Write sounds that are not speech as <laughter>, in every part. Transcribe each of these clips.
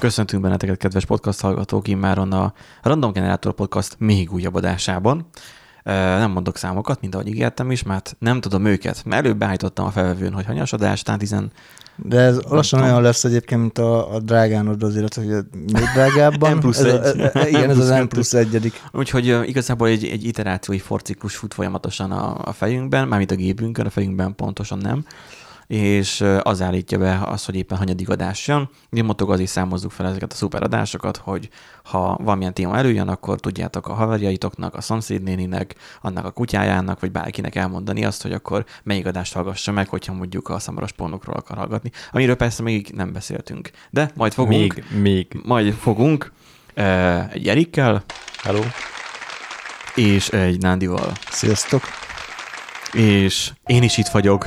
Köszöntünk benneteket, kedves podcast hallgatók, immáron a Random Generator Podcast még újabb adásában. Nem mondok számokat, mint ahogy ígértem is, mert nem tudom őket. Előbb beállítottam a felvevőn, hogy hanyas adás, tehát 10 de ez lassan olyan lesz egyébként, mint a, a drágánod azért, hogy még drágábban. M <laughs> plusz egy. A, a, igen, ez az M plusz egyedik. Úgyhogy igazából egy, egy iterációi forciklus fut folyamatosan a, a fejünkben, mármint a gépünkön, a fejünkben pontosan nem és az állítja be az, hogy éppen hanyadik adás jön. Nyomottok azért számozzuk fel ezeket a szuper adásokat, hogy ha valamilyen téma előjön, akkor tudjátok a haverjaitoknak, a szomszédnéninek, annak a kutyájának, vagy bárkinek elmondani azt, hogy akkor melyik adást hallgassa meg, hogyha mondjuk a szamaras pornokról akar hallgatni. Amiről persze még nem beszéltünk. De majd fogunk. Még, még. Majd fogunk egy Erikkel. Hello. És egy Nándival. Sziasztok. És én is itt vagyok.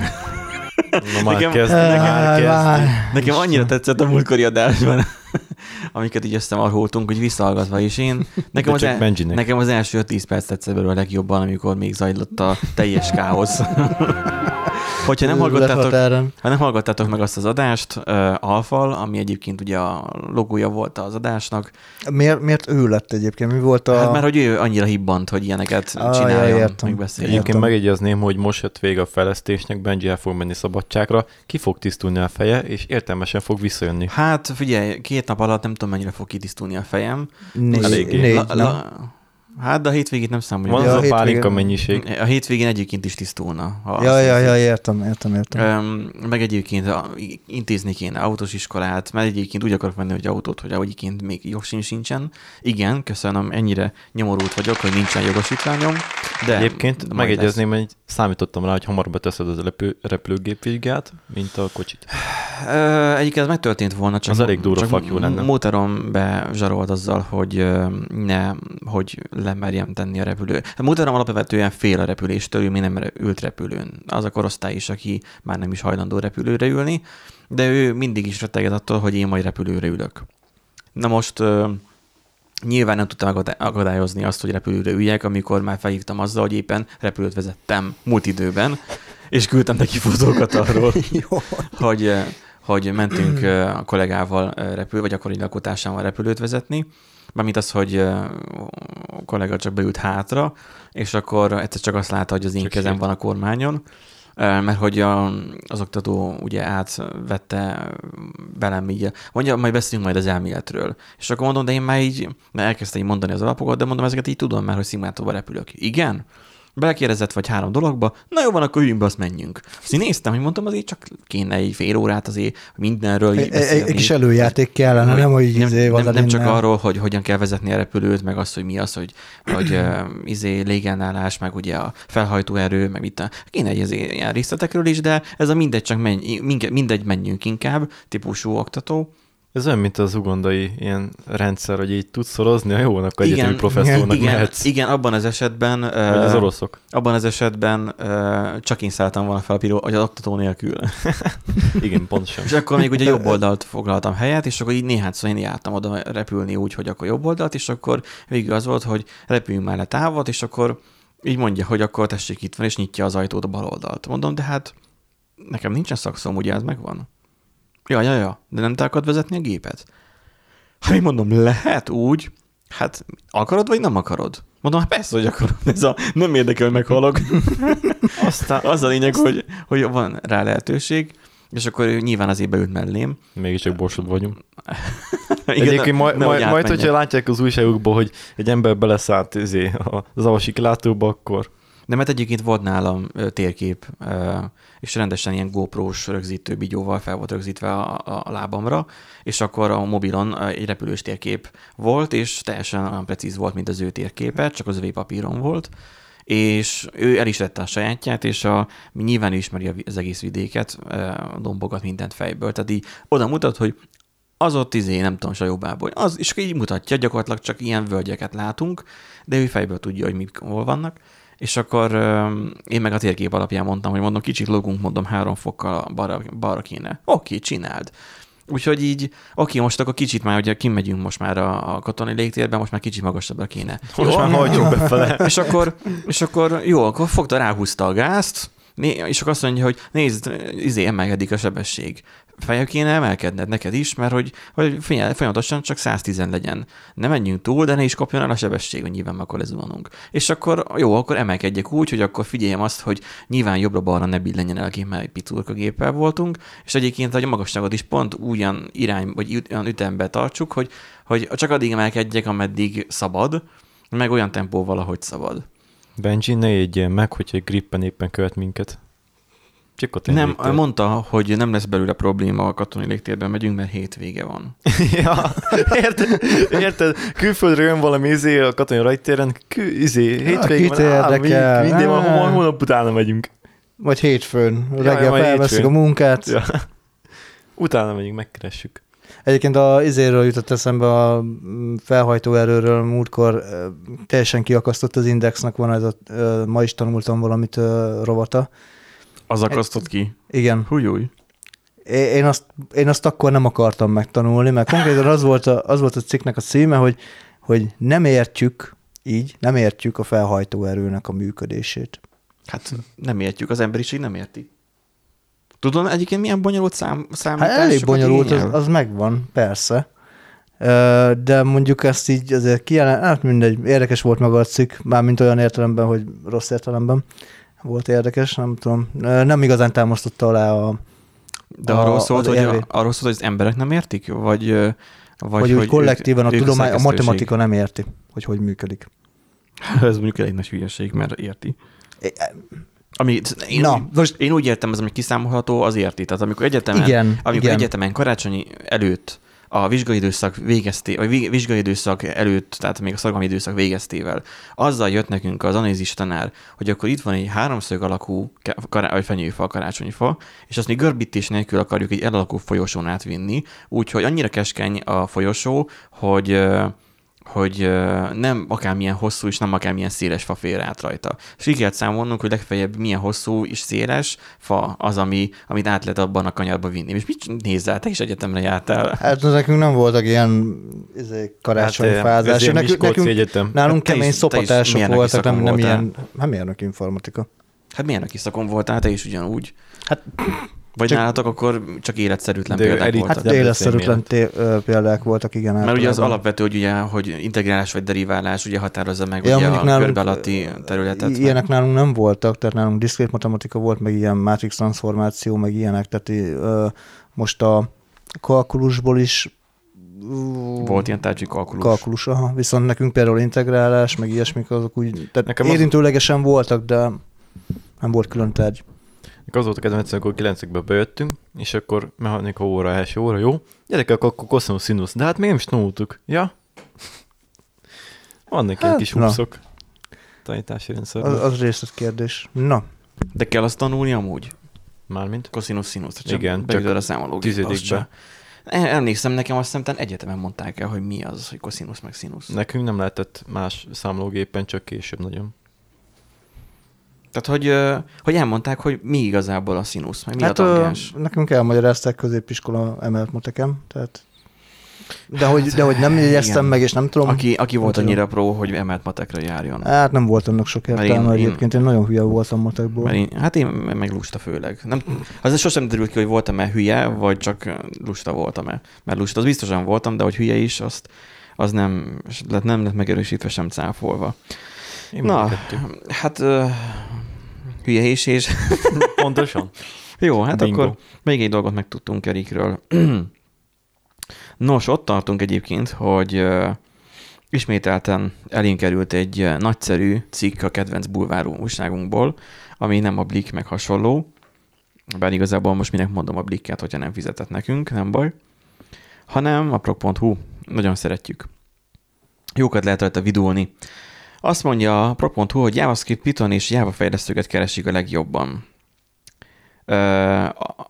Na már nekem, kezd, nekem, kezd. nekem annyira tetszett a múltkori adásban, <laughs> amiket így összemarholtunk, hogy visszahallgatva is én. Nekem, az, el, nekem az első 10 perc tetszett belőle a legjobban, amikor még zajlott a teljes káosz. <laughs> Hogyha nem hallgattátok, ha nem hallgattátok meg azt az adást, uh, Alfal, ami egyébként ugye a logója volt az adásnak. Miért, miért ő lett egyébként? Mi volt a... Hát mert hogy ő annyira hibbant, hogy ilyeneket ah, csináljon, ja, megbeszéljen. Egyébként megjegyezném, hogy most jött vége a fejlesztésnek, Benji el fog menni szabadságra, ki fog tisztulni a feje, és értelmesen fog visszajönni. Hát figyelj, két nap alatt nem tudom mennyire fog kitisztulni a fejem. Négy, Eléggé. Négy, la, la, Hát, de a hétvégét nem számoljuk. Van ja, az a, a pálinka mennyiség. A hétvégén egyébként is tisztulna. Ha ja, ja, ja, értem, értem, értem. Um, meg egyébként intézni kéne autós iskolát, mert egyébként úgy akarok venni, hogy autót, hogy egyébként még jogsim sincsen. Igen, köszönöm, ennyire nyomorult vagyok, hogy nincsen jogosítványom. De egyébként megegyezném, hogy számítottam rá, hogy hamar beteszed az repül, repülőgépvizsgát, mint a kocsit. Egyébként ez megtörtént volna, csak, az elég durva csak jó lenne. Motorom bezsarolt azzal, hogy ne, hogy lemerjem tenni a repülő. A motorom alapvetően fél a repüléstől, ő még nem ült repülőn. Az a korosztály is, aki már nem is hajlandó repülőre ülni, de ő mindig is retteget attól, hogy én majd repülőre ülök. Na most nyilván nem tudtam akadályozni azt, hogy repülőre üljek, amikor már felhívtam azzal, hogy éppen repülőt vezettem múlt időben, és küldtem neki fotókat arról, <laughs> hogy, hogy mentünk a kollégával repül, vagy akkor egy lakótársammal repülőt vezetni, mármint az, hogy a kollega csak beült hátra, és akkor egyszer csak azt látta, hogy az én csak kezem van a kormányon, mert hogy a, az oktató ugye átvette velem így, mondja, majd beszélünk majd az elméletről. És akkor mondom, de én már így, mert elkezdte így mondani az alapokat, de mondom, ezeket így tudom, mert hogy szimulátorba repülök. Igen? Belekérdezett vagy három dologba, na jó van, akkor üljünk be, azt menjünk. Azt én néztem, hogy mondtam, azért csak kéne egy fél órát azért mindenről egy, egy, kis előjáték kellene, nem, hogy nem, izé nem, nem, csak arról, hogy hogyan kell vezetni a repülőt, meg az, hogy mi az, hogy, hogy izé légenállás, meg ugye a felhajtóerő, meg mit a, kéne egy azért ilyen részletekről is, de ez a mindegy, csak menj, mindegy, menjünk inkább, típusú oktató. Ez olyan, mint az ugondai ilyen rendszer, hogy így tudsz szorozni, a jó, akkor igen, egyetemi professzornak igen, mehetsz. Igen, abban az esetben... Vagy az oroszok. Abban az esetben csak én szálltam volna fel a piró, vagy az oktató nélkül. <laughs> igen, pontosan. és akkor még ugye jobb oldalt foglaltam helyet, és akkor így néhányszor én jártam oda repülni úgy, hogy akkor jobb oldalt, és akkor végül az volt, hogy repüljünk már le távot, és akkor így mondja, hogy akkor tessék itt van, és nyitja az ajtót a bal oldalt. Mondom, de hát nekem nincsen szakszom, ugye ez megvan? Ja, ja, ja, de nem te akarod vezetni a gépet? Hát én mondom, lehet úgy, hát akarod, vagy nem akarod? Mondom, hát persze, hogy akarod, ez a nem érdekel, hogy meghalok. <laughs> Aztán az a lényeg, hogy, hogy van rá lehetőség, és akkor nyilván azért beült mellém. Mégiscsak borsod vagyunk. <laughs> Igen, Egyébként majd, majd, majd hogyha látják az újságokból, hogy egy ember beleszállt izé, az avasi kilátóba, akkor... De mert egyébként volt nálam térkép, és rendesen ilyen GoPro-s rögzítő bigyóval fel volt rögzítve a, a lábamra, és akkor a mobilon egy repülős térkép volt, és teljesen olyan precíz volt, mint az ő térképe, csak az övé papíron volt, és ő el is vette a sajátját, és a, nyilván ismeri az egész vidéket, a dombogat mindent fejből, tehát így oda mutat, hogy az ott izé, nem tudom, sajóbából. Az, és így mutatja, gyakorlatilag csak ilyen völgyeket látunk, de ő fejből tudja, hogy mik hol vannak. És akkor én meg a térkép alapján mondtam, hogy mondom, kicsit logunk, mondom, három fokkal balra, balra kéne. Oké, csináld. Úgyhogy így, oké, most akkor kicsit már, ugye kimegyünk most már a, a katonai légtérben, most már kicsit magasabbra kéne. Most jó, már hagyjuk befele. És akkor, és akkor jó, akkor fogta, ráhúzta a gázt, és akkor azt mondja, hogy nézd, izé emelkedik a sebesség. Feljebb kéne emelkedned neked is, mert hogy, hogy folyamatosan csak 110 legyen. Ne menjünk túl, de ne is kopjon el a sebesség, hogy nyilván akkor lezuhanunk. És akkor jó, akkor emelkedjek úgy, hogy akkor figyeljem azt, hogy nyilván jobbra-balra ne billenjen el, mert egy piturka géppel voltunk, és egyébként a magasságot is pont ugyan irány, vagy olyan ütembe tartsuk, hogy, hogy csak addig emelkedjek, ameddig szabad, meg olyan tempóval, ahogy szabad. Benji, ne jegyél meg, hogyha grippen éppen követ minket. Csak nem, légtér. mondta, hogy nem lesz belőle probléma a katonai légtérben megyünk, mert hétvége van. <laughs> ja, érted? érted? Külföldről jön valami izé a katonai rajtéren, kül, izé, hétvége van, érdekel. minden van, hónap utána megyünk. Vagy hétfőn, reggel ja, felveszik a munkát. Ja. Utána megyünk, megkeressük. Egyébként a izéről jutott eszembe a felhajtóerőről múltkor teljesen kiakasztott az indexnek van ez a, ma is tanultam valamit rovata. Az akasztott ki? Igen. Hújúj. Én azt, én azt akkor nem akartam megtanulni, mert konkrétan az volt a, az volt a cikknek a címe, hogy, hogy nem értjük, így, nem értjük a felhajtóerőnek a működését. Hát nem értjük, az emberiség nem érti. Tudod egyébként milyen bonyolult szám, számítás? Hát elég bonyolult, az, az megvan, persze. De mondjuk ezt így azért kijelen, hát mindegy, érdekes volt maga a cikk, mármint olyan értelemben, hogy rossz értelemben volt érdekes, nem tudom. Nem igazán támasztotta alá a De arról, a, szólt, hogy, a, arról szólt, hogy az emberek nem értik? Vagy, vagy, vagy hogy kollektívan ők, a tudomány, a, matematika nem érti, hogy hogy működik. <laughs> Ez mondjuk egy nagy hülyeség, mert érti. Ami, én, Na, úgy, most én úgy értem, ez ami kiszámolható, az érti. Tehát amikor egyetemen, igen, amikor igen. egyetemen karácsonyi előtt a vizsgai időszak végezté, vagy vizsgai időszak előtt, tehát még a szorgalmi időszak végeztével, azzal jött nekünk az anézis tanár, hogy akkor itt van egy háromszög alakú kará, vagy fenyőfa, karácsonyfa, és azt mi görbítés nélkül akarjuk egy elalakú folyosón átvinni, úgyhogy annyira keskeny a folyosó, hogy hogy nem akármilyen hosszú és nem akármilyen széles fa fér át rajta. És így kellett számolnunk, hogy legfeljebb milyen hosszú és széles fa az, ami, amit át lehet abban a kanyarba vinni. És mit nézzel, te is egyetemre jártál? Hát nekünk nem voltak ilyen izé, karácsonyfázás. Hát, nekünk, nekünk, egyetem. Nálunk hát kemény is, szopatások voltak, nem, nem ilyen, nem mérnök informatika. Hát milyen szakon voltál, te is ugyanúgy. Hát vagy csak, nálatok akkor csak életszerűtlen de példák voltak? Hát életszerűtlen példák voltak, igen. Mert ugye az alapvető, hogy, ugye, hogy integrálás vagy deriválás ugye határozza meg ja, ugye a nálunk, körbe alatti területet. Ilyenek meg. nálunk nem voltak, tehát nálunk diszkrét matematika volt, meg ilyen matrix transformáció, meg ilyenek, tehát ö, most a kalkulusból is volt ilyen tárgyi kalkulus. Kalkulus, aha. Viszont nekünk például integrálás, meg ilyesmik azok úgy, tehát Nekem érintőlegesen az... voltak, de nem volt külön tárgy. Az volt a kedvenc, amikor 9 bejöttünk, és akkor mechanika óra, első óra, jó? Gyerekek, akkor koszinus, szinusz. De hát még nem is tanultuk. Ja? Vannak hát, ilyen kis húszok. Tanítási rendszer. Az, az részletkérdés. Na. De kell azt tanulni amúgy? Mármint? Koszinus, szinusz. Csak Igen, csak a számológépbe. Emlékszem, nekem azt hiszem, egyetemen mondták el, hogy mi az, hogy koszinusz meg szinusz. Nekünk nem lehetett más számológépen, csak később nagyon. Tehát, hogy, hogy elmondták, hogy mi igazából a színusz, meg mi hát, a tangens. Nekünk elmagyarázták középiskola emelt matekem, tehát de hogy, de hogy nem jegyeztem meg, és nem tudom. Aki, aki volt annyira pro, hogy emelt matekra járjon. Hát nem volt annak sok értelme én, egyébként, én, én nagyon hülye voltam matekból. Mert én, hát én meg lusta főleg. Nem, az sosem derült ki, hogy voltam-e hülye, vagy csak lusta voltam-e. Mert lusta, az biztosan voltam, de hogy hülye is, azt, az nem, nem lett megerősítve, sem cáfolva. Én Na, hát hülye is és... <laughs> Pontosan. Jó, hát Bingo. akkor még egy dolgot megtudtunk Erikről. <clears throat> Nos, ott tartunk egyébként, hogy uh, ismételten elinkerült egy nagyszerű cikk a kedvenc bulvárú újságunkból, ami nem a Blik meg hasonló, bár igazából most minek mondom a Blikket, hogyha nem fizetett nekünk, nem baj, hanem a prog.hu, nagyon szeretjük. Jókat lehet rajta vidulni. Azt mondja a Pro.hu, hogy JavaScript, Python és Java fejlesztőket keresik a legjobban.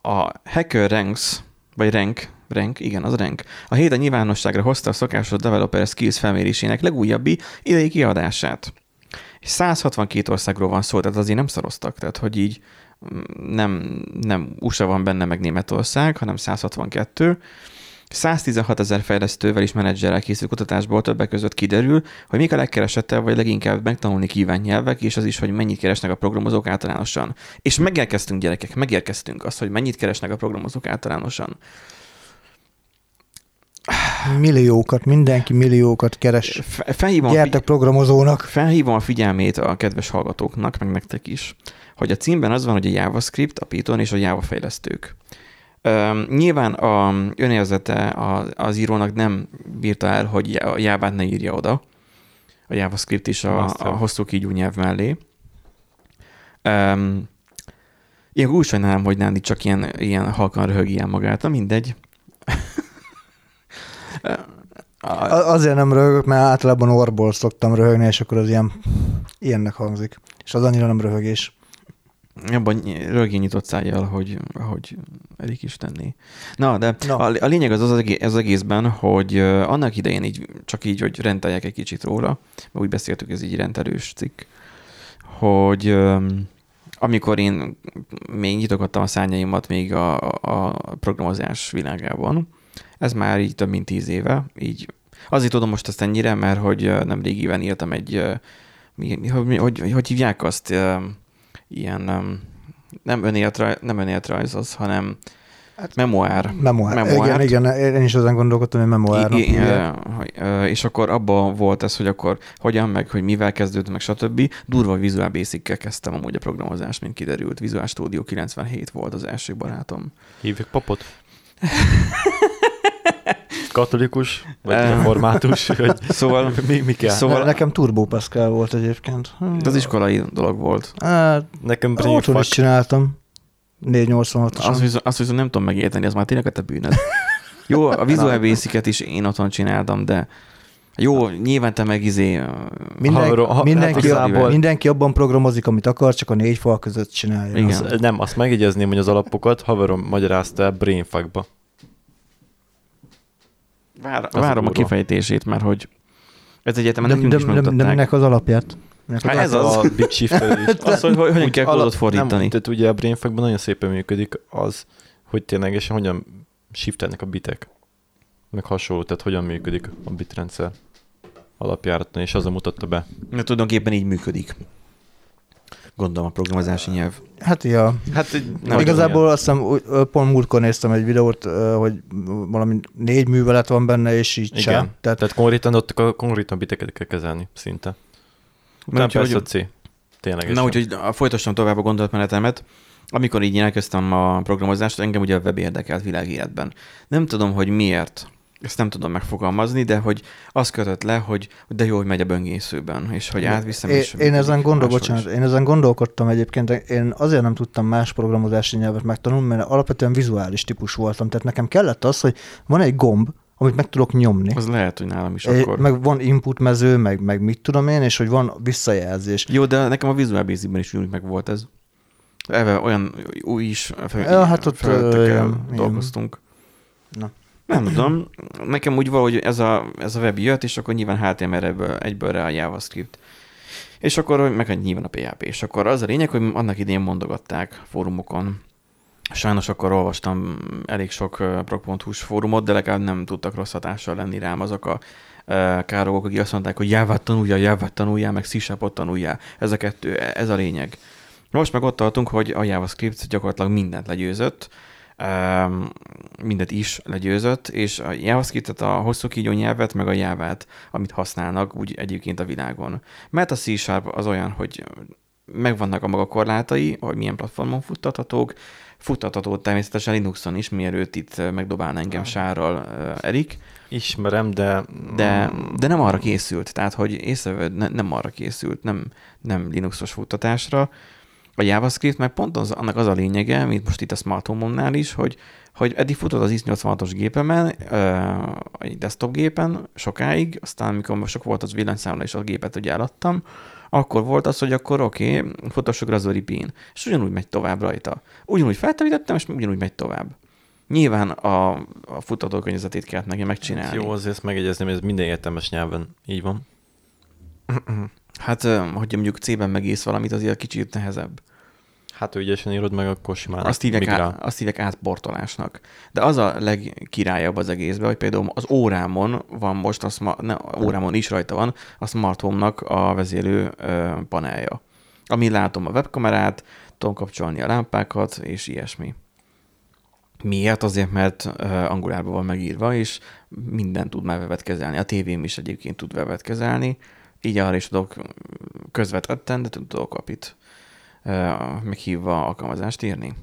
A Hacker Ranks, vagy Rank, Rank, igen, az Rank. A héten nyilvánosságra hozta a szokásos developer skills felmérésének legújabbi idei kiadását. 162 országról van szó, tehát azért nem szaroztak, tehát hogy így mm, nem, nem USA van benne, meg Németország, hanem 162. 116 ezer fejlesztővel és menedzserrel készült kutatásból többek között kiderül, hogy mik a legkeresettebb vagy leginkább megtanulni kíván nyelvek, és az is, hogy mennyit keresnek a programozók általánosan. És megérkeztünk, gyerekek, megérkeztünk azt, hogy mennyit keresnek a programozók általánosan. Milliókat, mindenki milliókat keres. Felhívom Gyertek figy- programozónak. Felhívom a figyelmét a kedves hallgatóknak, meg nektek is, hogy a címben az van, hogy a JavaScript, a Python és a Java fejlesztők. Uh, nyilván a önérzete az, az írónak nem bírta el, hogy a Java-t ne írja oda, a JavaScript is a, a hosszú kígyú nyelv mellé. Um, én úgy sajnálom, hogy Nándi csak ilyen, ilyen halkan röhög ilyen magát, na mindegy. <laughs> Azért nem röhögök, mert általában orból szoktam röhögni, és akkor az ilyen, ilyennek hangzik. És az annyira nem röhögés. Abban rögén nyitott szájjal, hogy, hogy Erik is tenné. Na, de no. a, a lényeg az az, egész, az egészben, hogy annak idején így, csak így, hogy rendeljek egy kicsit róla, úgy beszéltük, ez így rendelős cikk, hogy amikor én még nyitogattam a szárnyaimat még a, a programozás világában, ez már így több mint tíz éve, így azért tudom most ezt ennyire, mert hogy nem régiben írtam egy, mi, hogy, hogy, hogy hívják azt, ilyen nem önéletrajz, nem önéletrajz az, hanem Hát, memoár. Memoár. memoár. Igen, igen, én is ezen gondolkodtam, hogy memoár. És akkor abban volt ez, hogy akkor hogyan, meg hogy mivel kezdődött, meg stb. Durva Visual basic kezdtem amúgy a programozást, mint kiderült. Visual Studio 97 volt az első barátom. Hívjuk papot? <laughs> katolikus, vagy református, <laughs> hogy szóval, mi, mi kell? Szóval nekem Turbo Pascal volt egyébként. De az iskolai dolog volt. Hát, nekem Otthon is csináltam. 486 azt viszont, azt viszont nem tudom megérteni, az már tényleg a te bűnöd. Jó, a Visual <laughs> basic is én otthon csináltam, de jó, nyilván te meg izé... Minden, ha, ha, mindenki, hát abban, mindenki abban programozik, amit akar, csak a négy fal között csinálja. Igen. Az, nem, azt megjegyezném, hogy az alapokat haverom magyarázta el Brainfuckba. Vár, várom a kifejtését, mert hogy ez egyetemen nekünk de, is de, de, <laughs> de, az alapját? Hát ez az. A bit az, hogy hogyan kell kódot fordítani. Nem, tehát ugye a brainfuckban nagyon szépen működik az, hogy ténylegesen hogyan shiftelnek a bitek. Meg hasonló, tehát hogyan működik a bitrendszer alapjáraton, és azon mutatta be. Mert tulajdonképpen így működik. Gondolom a programozási nyelv. Hát ja. Hát, nem Igazából azt hiszem, pont múltkor néztem egy videót, hogy valami négy művelet van benne, és így Igen. sem. Tehát, Tehát konkrétan ott a konkrétan biteket kell kezelni szinte. Utána persze a C. Tényleg. Na, úgyhogy folytassam tovább a gondolatmenetemet. Amikor így elkezdtem a programozást, engem ugye a web érdekelt világéletben. Nem tudom, hogy miért ezt nem tudom megfogalmazni, de hogy az kötött le, hogy de jó, hogy megy a böngészőben, és hogy átviszem. Én, és én, ezen gondol, bocsánat, én ezen gondolkodtam egyébként, én azért nem tudtam más programozási nyelvet megtanulni, mert alapvetően vizuális típus voltam, tehát nekem kellett az, hogy van egy gomb, amit meg tudok nyomni. Az lehet, hogy nálam is akkor. Meg van input mező, meg, meg mit tudom én, és hogy van visszajelzés. Jó, de nekem a Visual Basic-ben is úgy meg volt ez. Eve olyan új is fel, ja, hát ott ö, dolgoztunk. Na. Nem tudom, nekem úgy valahogy ez a, ez a web jött, és akkor nyilván HTML-ből egyből rá a JavaScript. És akkor meg nyilván a PHP. És akkor az a lényeg, hogy annak idén mondogatták fórumokon. Sajnos akkor olvastam elég sok prog.hu-s fórumot, de legalább nem tudtak rossz hatással lenni rám azok a károgok, akik azt mondták, hogy jávát tanuljál, jávát tanuljál, meg c tanuljál. Ez a kettő, ez a lényeg. Most meg ott tartunk, hogy a JavaScript gyakorlatilag mindent legyőzött, mindet is legyőzött, és a JavaScript-et, a hosszú kígyó nyelvet, meg a jávát, amit használnak úgy egyébként a világon. Mert a C Sharp az olyan, hogy megvannak a maga korlátai, hogy milyen platformon futtathatók, futtatható természetesen Linuxon is, mielőtt itt megdobálna engem sárral Erik. Ismerem, de... de... De nem arra készült, tehát hogy észreved, ne, nem arra készült, nem, nem Linuxos futtatásra, a JavaScript meg pont az, annak az a lényege, mint most itt a Smart Home-nál is, hogy, hogy eddig futott az x86-os gépemen, egy desktop gépen sokáig, aztán amikor most sok volt az villanyszámla és a gépet ugye eladtam, akkor volt az, hogy akkor oké, okay, futassuk Raspberry Pi-n, és ugyanúgy megy tovább rajta. Ugyanúgy feltevítettem, és ugyanúgy megy tovább. Nyilván a, a futtatókörnyezetét kellett neki megcsinálni. Jó, azért ezt megjegyezném, hogy ez minden értelmes nyelven így van. <clears throat> Hát, hogy mondjuk C-ben megész valamit, azért kicsit nehezebb. Hát, ha ügyesen írod meg, akkor simán Azt hívják, migrál. át, azt hívják átportolásnak. De az a legkirályabb az egészben, hogy például az órámon van most, a smart, ne, órámon is rajta van a Smart Home-nak a vezérlő ö, panelja. Ami látom a webkamerát, tudom kapcsolni a lámpákat, és ilyesmi. Miért? Azért, mert uh, angolárban van megírva, és minden tud már webet kezelni. A tévém is egyébként tud webet kezelni, így arra is tudok közvetetten, de tudok apit uh, meghívva alkalmazást írni.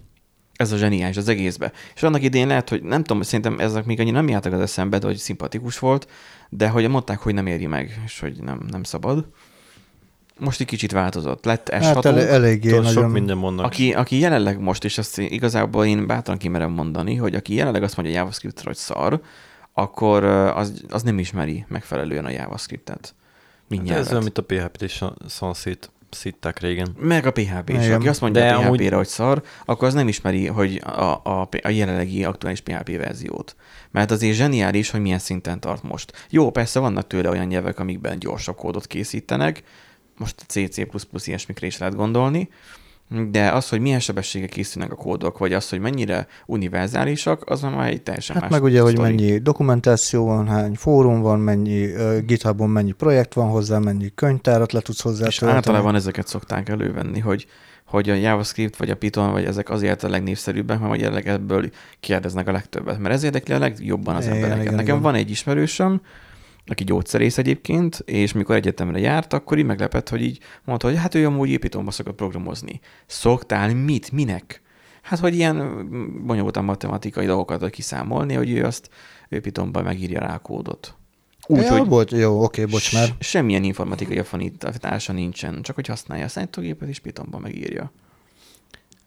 Ez a zseniális az egészbe. És annak idén lehet, hogy nem tudom, szerintem ezek még annyira nem jártak az eszembe, de hogy szimpatikus volt, de hogy mondták, hogy nem éri meg, és hogy nem, nem szabad. Most egy kicsit változott. Lett s Hát el, eléggé Tudod, nagyon... sok minden mondnak. aki, aki jelenleg most, és ezt igazából én bátran kimerem mondani, hogy aki jelenleg azt mondja JavaScript-re, hogy szar, akkor az, az nem ismeri megfelelően a JavaScript-et. Mint Hát ez olyan, mint a PHP-t és a szanszét szitták régen. Meg a PHP is. Aki azt mondja De a PHP-re, amúgy- hogy szar, akkor az nem ismeri hogy a, a, a jelenlegi aktuális PHP verziót. Mert azért zseniális, hogy milyen szinten tart most. Jó, persze vannak tőle olyan nyelvek, amikben gyorsabb kódot készítenek, most C, C++ ilyesmikre is lehet gondolni, de az, hogy milyen sebességgel készülnek a kódok, vagy az, hogy mennyire univerzálisak, az már egy teljesen Hát más meg ugye, hogy sztori. mennyi dokumentáció van, hány fórum van, mennyi uh, GitHubon mennyi projekt van hozzá, mennyi könyvtárat le tudsz hozzá És tölteni. általában ezeket szokták elővenni, hogy, hogy a JavaScript vagy a Python, vagy ezek azért a legnépszerűbbek, mert jelenleg ebből kérdeznek a legtöbbet, mert ez érdekli a legjobban az Igen, embereket. igen, Nekem igen. van egy ismerősöm, aki gyógyszerész egyébként, és mikor egyetemre járt, akkor így meglepett, hogy így mondta, hogy hát ő amúgy Pythonba szokott programozni. Szoktál mit? Minek? Hát, hogy ilyen mm, bonyolultan matematikai dolgokat kiszámolni, hogy ő azt ő Pythonba megírja rá a kódot. Úgy, ja, hogy volt, jó, oké, bocs már. Semmilyen informatikai afanítása nincsen, csak hogy használja a számítógépet, és Pythonban megírja.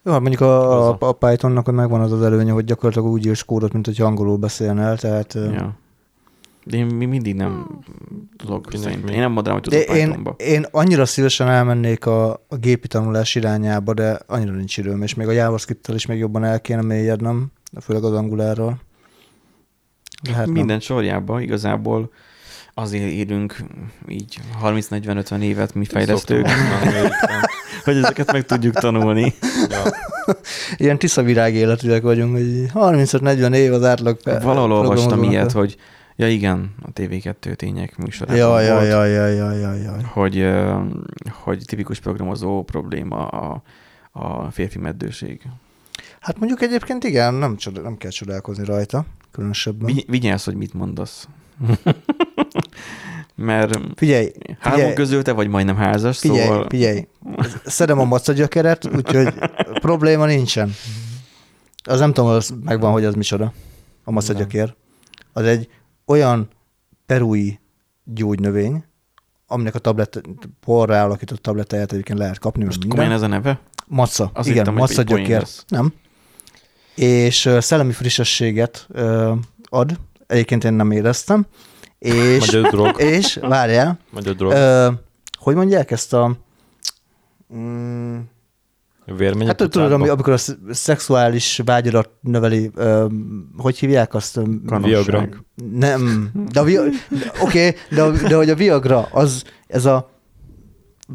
Jó, hát mondjuk a, a, a Pythonnak megvan az az előnye, hogy gyakorlatilag úgy írsz kódot, mint hogy angolul beszélnél, tehát... Ja. De én még mindig nem tudok Kinek szerintem. mi? Én nem mondanám, hogy De tudok én, Pythonba. én annyira szívesen elmennék a, a gépi tanulás irányába, de annyira nincs időm, és még a JavaScript-tel is még jobban el kéne mélyednem, főleg az Angulárral. De hát nem. Minden sorjában igazából azért élünk így 30-40-50 évet mi fejlesztők, <laughs> hogy nem. ezeket meg tudjuk tanulni. Ja. <laughs> Ilyen tiszavirág életűek vagyunk, hogy 35-40 év az átlag Valahol olvastam ilyet, hogy ja igen, a TV2 tények műsorában Ja, volt, ja, ja, ja, ja, ja, ja. Hogy, hogy tipikus programozó probléma a, a férfi meddőség. Hát mondjuk egyébként igen, nem, csoda, nem kell csodálkozni rajta, különösebben. Vigy, vigyázz, hogy mit mondasz. <laughs> Mert Figyelj, három figyelj, közül te vagy majdnem házas, figyelj, szóval... figyelj. Szedem a macagyökeret, úgyhogy probléma nincsen. Az nem tudom, az megvan, hogy az micsoda, a macagyökér. Az egy olyan perui gyógynövény, aminek a tablet, porra alakított tabletáját egyébként lehet kapni, Most komolyan ez a neve? Maca, Azt igen, hittem, lesz. Nem. És szellemi frissességet ad, egyébként én nem éreztem, és, Magyar drog. <laughs> és várjál, Magyar drog. Ö, hogy mondják ezt a... Mm, Vérmegy hát tudod, ami, amikor a sz- szexuális vágyadat növeli, ö, hogy hívják azt? Viagra. Nem, de a via, oké, de, a- de hogy a Viagra, az ez a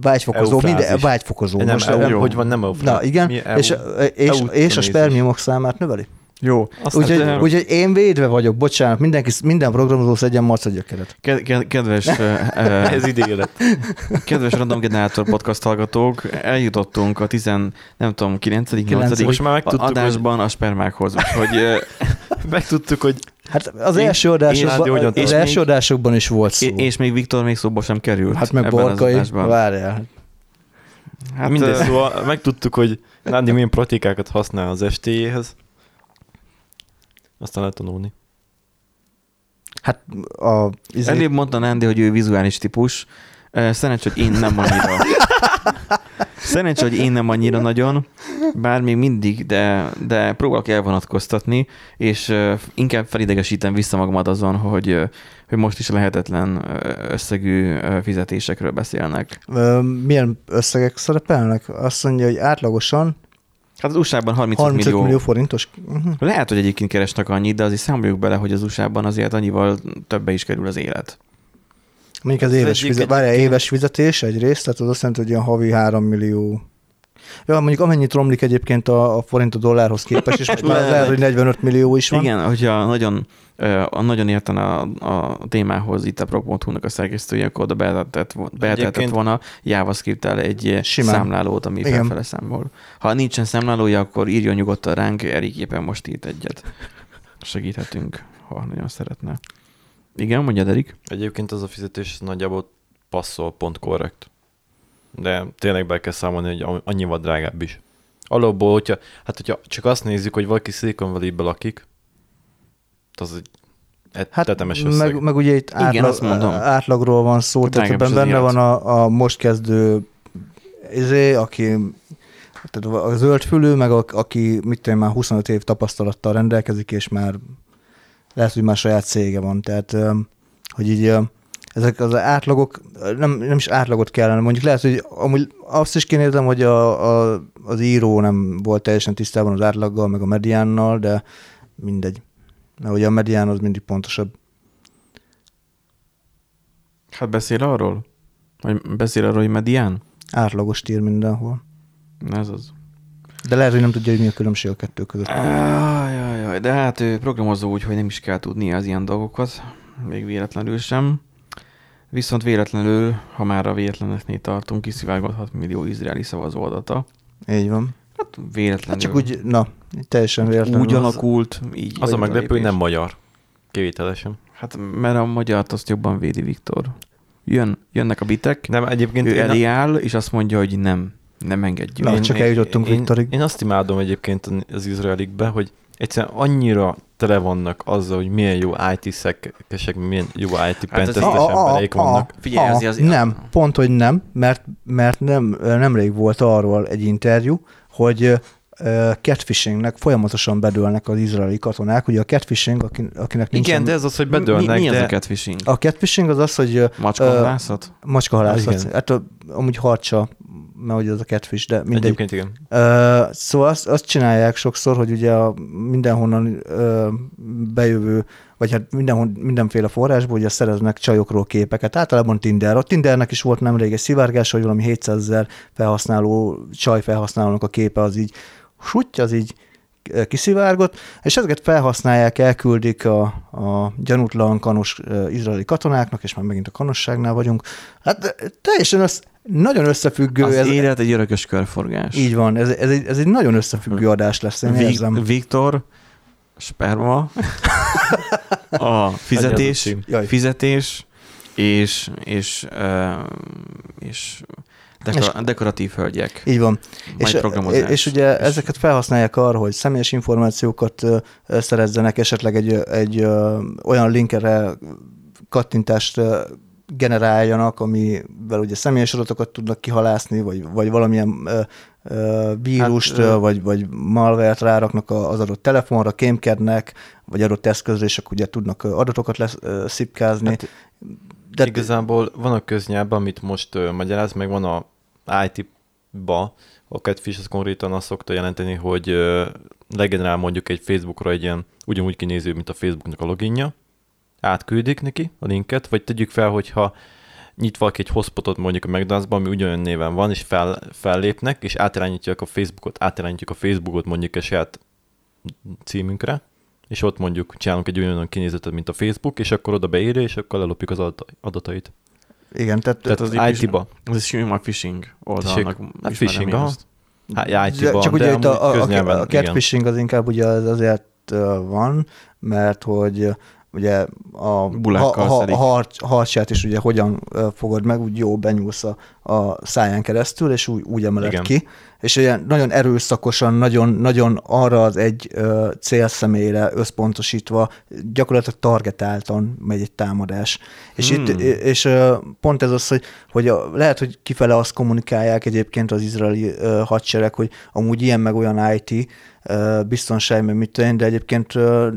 vágyfokozó, Eufrázis. minden, vágyfokozó. Nem, Most, nem, ö, hogy van, nem eufrázis. Na igen, Mi és, eu- és, és a spermiumok számát növeli. Jó. Úgyhogy, ö, úgyhogy én védve vagyok, bocsánat, mindenki, minden programozó szedjen macagyökeret. ke- ke- kedves, ö, <laughs> ö, Ez idélet. kedves Random Generator podcast hallgatók, eljutottunk a 10, nem tudom, 9. 8. Most már megtudtuk, hogy- adásban a spermákhoz, úgyhogy ö, <laughs> Megtudtuk, hogy Hát az Én- első én adásokban, hogyan az tudom. első még- adásokban is volt szó. és még Viktor még szóba sem került. Hát meg az Borkai, várjál. Hát, mindegy, szóval megtudtuk, hogy Nándi milyen praktikákat használ az ST-jéhez. Aztán lehet tanulni. Hát a... Izé, Előbb mondta Nándi, hogy ő vizuális típus. Ö, Szerencsé, hogy én nem annyira. Szerencsé, hogy én nem annyira nagyon, bár még mindig, de, de próbálok elvonatkoztatni, és inkább felidegesítem vissza magamat azon, hogy, hogy most is lehetetlen összegű fizetésekről beszélnek. milyen összegek szerepelnek? Azt mondja, hogy átlagosan Hát az USA-ban 35, 35 millió, millió forintos. Uh-huh. Lehet, hogy egyébként keresnek annyit, de azért számoljuk bele, hogy az USA-ban azért annyival többe is kerül az élet. Mondjuk az Ez éves, fizet, várjál, éves fizetés egyrészt, tehát az azt jelenti, hogy ilyen havi 3 millió Ja, mondjuk amennyit romlik egyébként a, a forint a dollárhoz képest, és most <laughs> már Lehet. hogy 45 millió is van. Igen, hogyha nagyon, a nagyon értene a, a témához itt a pro.hu-nak a szerkesztője, akkor oda beletett, beletett volna JavaScript-tel egy Simán. Simán. számlálót, ami Igen. felfele számol. Ha nincsen számlálója, akkor írjon nyugodtan ránk, Erik éppen most írt egyet. Segíthetünk, ha nagyon szeretne. Igen, mondja Erik. Egyébként az a fizetés nagyjából passzol, pont korrekt. De tényleg be kell számolni, hogy annyival drágább is. Alapból, hogyha, hát hogyha csak azt nézzük, hogy valaki Silicon Valley-be lakik, az egy egy Hát tetemes összeg. meg, meg ugye itt Igen, átlag, azt mondom. átlagról van szó, tehát ebben benne van a, a most kezdő izé, aki tehát a zöldfülű, meg a, aki mit tudom, már 25 év tapasztalattal rendelkezik, és már lehet, hogy már saját cége van. Tehát, hogy így ezek az átlagok, nem, nem is átlagot kellene, mondjuk lehet, hogy amúgy azt is kinézem, hogy a, a, az író nem volt teljesen tisztában az átlaggal, meg a mediánnal, de mindegy. Mert ugye a medián az mindig pontosabb. Hát beszél arról? Vagy beszél arról, hogy medián? Átlagos tír mindenhol. Ez az. De lehet, hogy nem tudja, hogy mi a különbség a kettő között. Ajajaj, de hát ő programozó úgy, hogy nem is kell tudnia az ilyen dolgokat, még véletlenül sem. Viszont véletlenül, ha már a véletleneknél tartunk, kiszivárgott 6 millió izraeli szavazó adata. Így van. Hát véletlenül. Hát csak úgy, na, teljesen véletlenül. úgy alakult, így. Az a meglepő, hogy nem magyar. Kivételesen. Hát mert a magyart azt jobban védi Viktor. Jön, jönnek a bitek, Nem, egyébként ő én, elé áll, és azt mondja, hogy nem, nem engedjük. Na, csak eljutottunk én, Viktorig. Én azt imádom egyébként az izraelikbe, hogy egyszerűen annyira tele vannak azzal, hogy milyen jó IT-szekesek, milyen jó IT Hát a- a- embereik vannak. Figyelj, a- azért- azért- Nem, pont, hogy nem, mert, mert nem, nemrég volt arról egy interjú, hogy catfishingnek folyamatosan bedőlnek az izraeli katonák. Ugye a catfishing, aki- akinek nincsen... Igen, de ez az, hogy Mi, bedőlnek, mi az de a catfishing? A catfishing az az, hogy Macskahalászat? macskahalászat. Hát a, amúgy harcsa, mert ugye az a catfish, de mindegy. egyébként igen. Ö, szóval azt, azt csinálják sokszor, hogy ugye a mindenhonnan ö, bejövő, vagy hát mindenhon, mindenféle forrásból ugye szereznek csajokról képeket. Általában Tinder. A Tindernek is volt nemrég egy szivárgás, hogy valami 700 ezer felhasználó, csaj felhasználónak a képe az így, suty, az így kiszivárgott, és ezeket felhasználják, elküldik a, a gyanútlan kanos izraeli katonáknak, és már megint a kanosságnál vagyunk. Hát teljesen össz, nagyon összefüggő. Az ez, élet egy örökös körforgás. így van, ez, ez, egy, ez egy nagyon összefüggő adás lesz, én Vi- érzem. Viktor, sperma, <laughs> a fizetés. Jaj. fizetés, és, és, ö, és, dekora, dekoratív hölgyek. Így van. Majd És, programozás. és ugye ezeket felhasználják arra, hogy személyes információkat szerezzenek, esetleg egy, egy olyan linkere kattintást generáljanak, amivel ugye személyes adatokat tudnak kihalászni, vagy, vagy valamilyen ö, ö, vírust, Hát, ö, vagy, vagy malvert ráraknak az adott telefonra, kémkednek, vagy adott eszközre, és akkor ugye tudnak adatokat lesz, ö, szipkázni. Hát, De Igazából van a köznyelv, amit most uh, magyaráz, meg van a IT-ba, a Catfish az konkrétan azt szokta jelenteni, hogy uh, legenerál mondjuk egy Facebookra egy ilyen ugyanúgy kinéző, mint a Facebooknak a loginja, átküldik neki a linket, vagy tegyük fel, hogyha nyit valaki egy hotspotot mondjuk a McDonald'sban, ami ugyanolyan néven van, és fel, fellépnek, és átirányítják a Facebookot, átirányítjuk a Facebookot mondjuk a saját címünkre, és ott mondjuk csinálunk egy olyan kinézetet, mint a Facebook, és akkor oda beírja, és akkor lelopjuk az adat- adatait. igen, tehát, Tehát az az így is- IT-ba. Ez is sima phishing oldalnak. Hát phishing, aha. Hát, csak ugye itt a, a, a, catfishing az inkább ugye az azért van, mert hogy ugye a, Bulákkal ha, ha, harc, harcsát is ugye hogyan fogod meg, úgy jó benyúlsz a, a száján keresztül, és úgy, úgy emeled Igen. ki, és ilyen nagyon erőszakosan, nagyon, nagyon arra az egy ö, célszemélyre összpontosítva, gyakorlatilag targetáltan megy egy támadás. És, Hmm. itt, és ö, pont ez az, hogy, hogy a, lehet, hogy kifele azt kommunikálják egyébként az izraeli ö, hadsereg, hogy amúgy ilyen meg olyan IT, ö, biztonság, meg mit tudom de egyébként ö,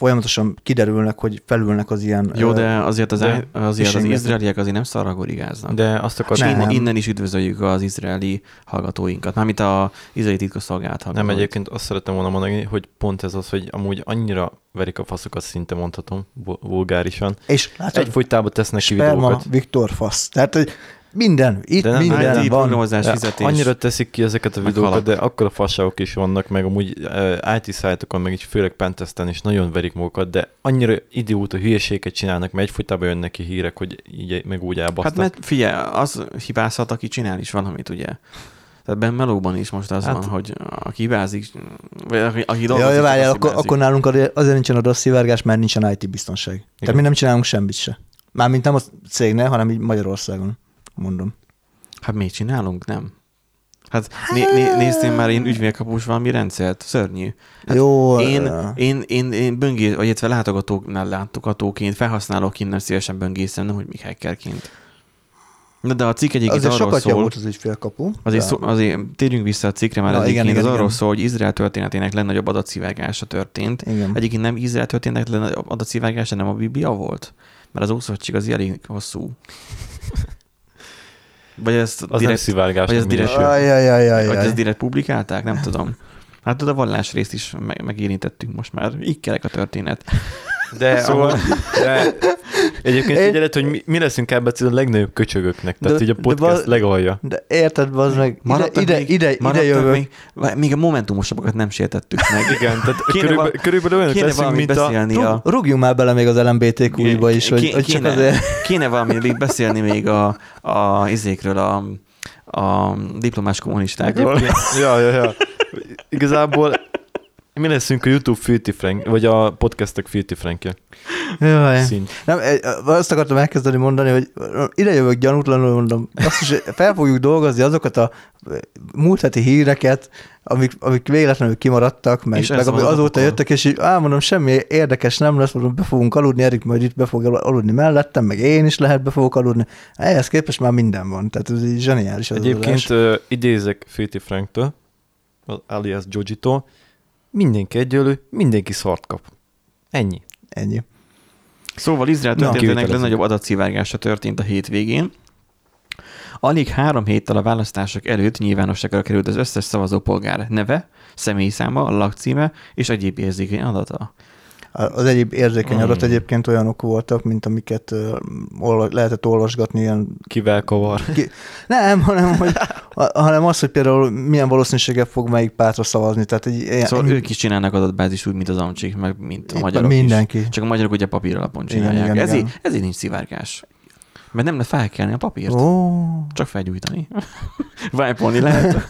folyamatosan kiderülnek, hogy felülnek az ilyen... Jó, de azért az, de azért az izraeliek azért nem szarra gorigáznak. De azt akartam, Nem. innen, innen is üdvözöljük az izraeli hallgatóinkat, mármint a izraeli titkosszolgált hallgatóit. nem egyébként azt szerettem volna mondani, hogy pont ez az, hogy amúgy annyira verik a faszokat, szinte mondhatom, vu- vulgárisan. És látod, Egyfolytában tesznek ki videókat. Viktor Fasz. Tehát, hogy Minden, itt De nem- minden IT van. programozás, fizetés. Annyira teszik ki ezeket a videókat, halak. de akkor a fasságok is vannak, meg amúgy uh, IT szájtokon, meg így főleg pentesten is nagyon verik magukat, de annyira idióta hülyeséget csinálnak, mert egyfolytában jönnek ki hírek, hogy így meg úgy elbasztak. Hát mert figyelj, az hibázhat, aki csinál is valamit, ugye. Tehát Ben Melóban is most az Hát- van, hogy aki hibázik, vagy aki, dolgozik, ja, várjál, akkor, akkor nálunk azért azért nincsen adatszivárgás, mert nincsen IT biztonság. Igen. Tehát mi nem csinálunk semmit se. Mármint nem a cégnél, hanem így Magyarországon, mondom. Hát miért csinálunk? Nem. Hát né- né- néztél már én ügyfélkapus valami rendszert? Szörnyű. Hát Jó, Én, ö, én, én, én böngé, vagy illetve látogatóknál látogatóként, felhasználóként nem szívesen böngészem, nem, hogy mi hackerként. Na de a cikk egyébként azért arról sokat szól, az ügyfélkapu. azért, de- szó, azért térjünk vissza a cikkre, mert Na, igen, egyébként igen, az arról igen. szól, hogy Izrael történetének legnagyobb adatszivárgása történt. Igen. Egyébként nem Izrael történetek legnagyobb adatszivárgása, nem a Biblia volt? Mert az Ószövetség az elég hosszú. Vagy ezt az nem direkt, szivárgás. vagy ez direkt-. Ajajajajaj. vagy ezt direkt publikálták? Nem tudom. Hát tudod, a vallás részt is meg, megérintettünk most már. Így kerek a történet. De, Szóval- szóval... de egyébként Én- figyeled, hogy mi, mi leszünk ebben a legnagyobb köcsögöknek, tehát De- így a de podcast val- legalja. De érted, az meg, ide, ide, még, ide, ide jövök. Még, még a momentumosabbakat nem sértettük meg. <laughs> Igen, tehát Kéne körülbelül, val- körülbelül olyanok Kéne leszünk, valamit mint a... beszélni a... Rúg, rúgjunk már bele még az LMBTQ-ba is, hogy, Ké- hogy csak kéne, azért... Kéne valamit beszélni még a, a izékről, a, a diplomás kommunistákról. Ja, ja, ja. Igazából mi leszünk a YouTube Filthy Frank, vagy a podcastok Filthy Frankje Jaj. szint. Nem, azt akartam elkezdeni mondani, hogy ide jövök gyanútlanul, mondom, azt is fel fogjuk dolgozni azokat a múlt heti híreket, amik, amik véletlenül kimaradtak, meg, És meg van amik a azóta napokon. jöttek, és így, á, mondom, semmi érdekes nem lesz, mondom, be fogunk aludni, Erik majd itt be fog aludni mellettem, meg én is lehet be fogok aludni. Ehhez képest már minden van, tehát ez így zseniális az Egyébként uh, idézek Filthy Franktől, az alias Jojitól, mindenki egyölő, mindenki szart kap. Ennyi. Ennyi. Szóval Izrael történetének legnagyobb adatszivárgása történt a hétvégén. Alig három héttel a választások előtt nyilvánosságra került az összes szavazópolgár neve, személyszáma, lakcíme és egyéb érzékeny adata. Az egyéb érzékeny Mm. adat egyébként olyanok voltak, mint amiket olva- lehetett olvasgatni ilyen Kivel kavar. Ki... Nem, hanem, hogy, ha- hanem az, hogy például milyen valószínűséggel fog melyik pártra szavazni. Tehát egy, ilyen, Szóval ők is csinálnak adatbázis úgy, mint az amcsik, meg mint a magyarok mindenki. is. Csak a magyarok ugye papír alapon Igen, csinálják. igen, ezért, igen. ezért nincs szivárgás. Mert nem lehet felkelni a papírt. Ó, Csak felgyújtani. <laughs> Vájpolni lehet. <laughs>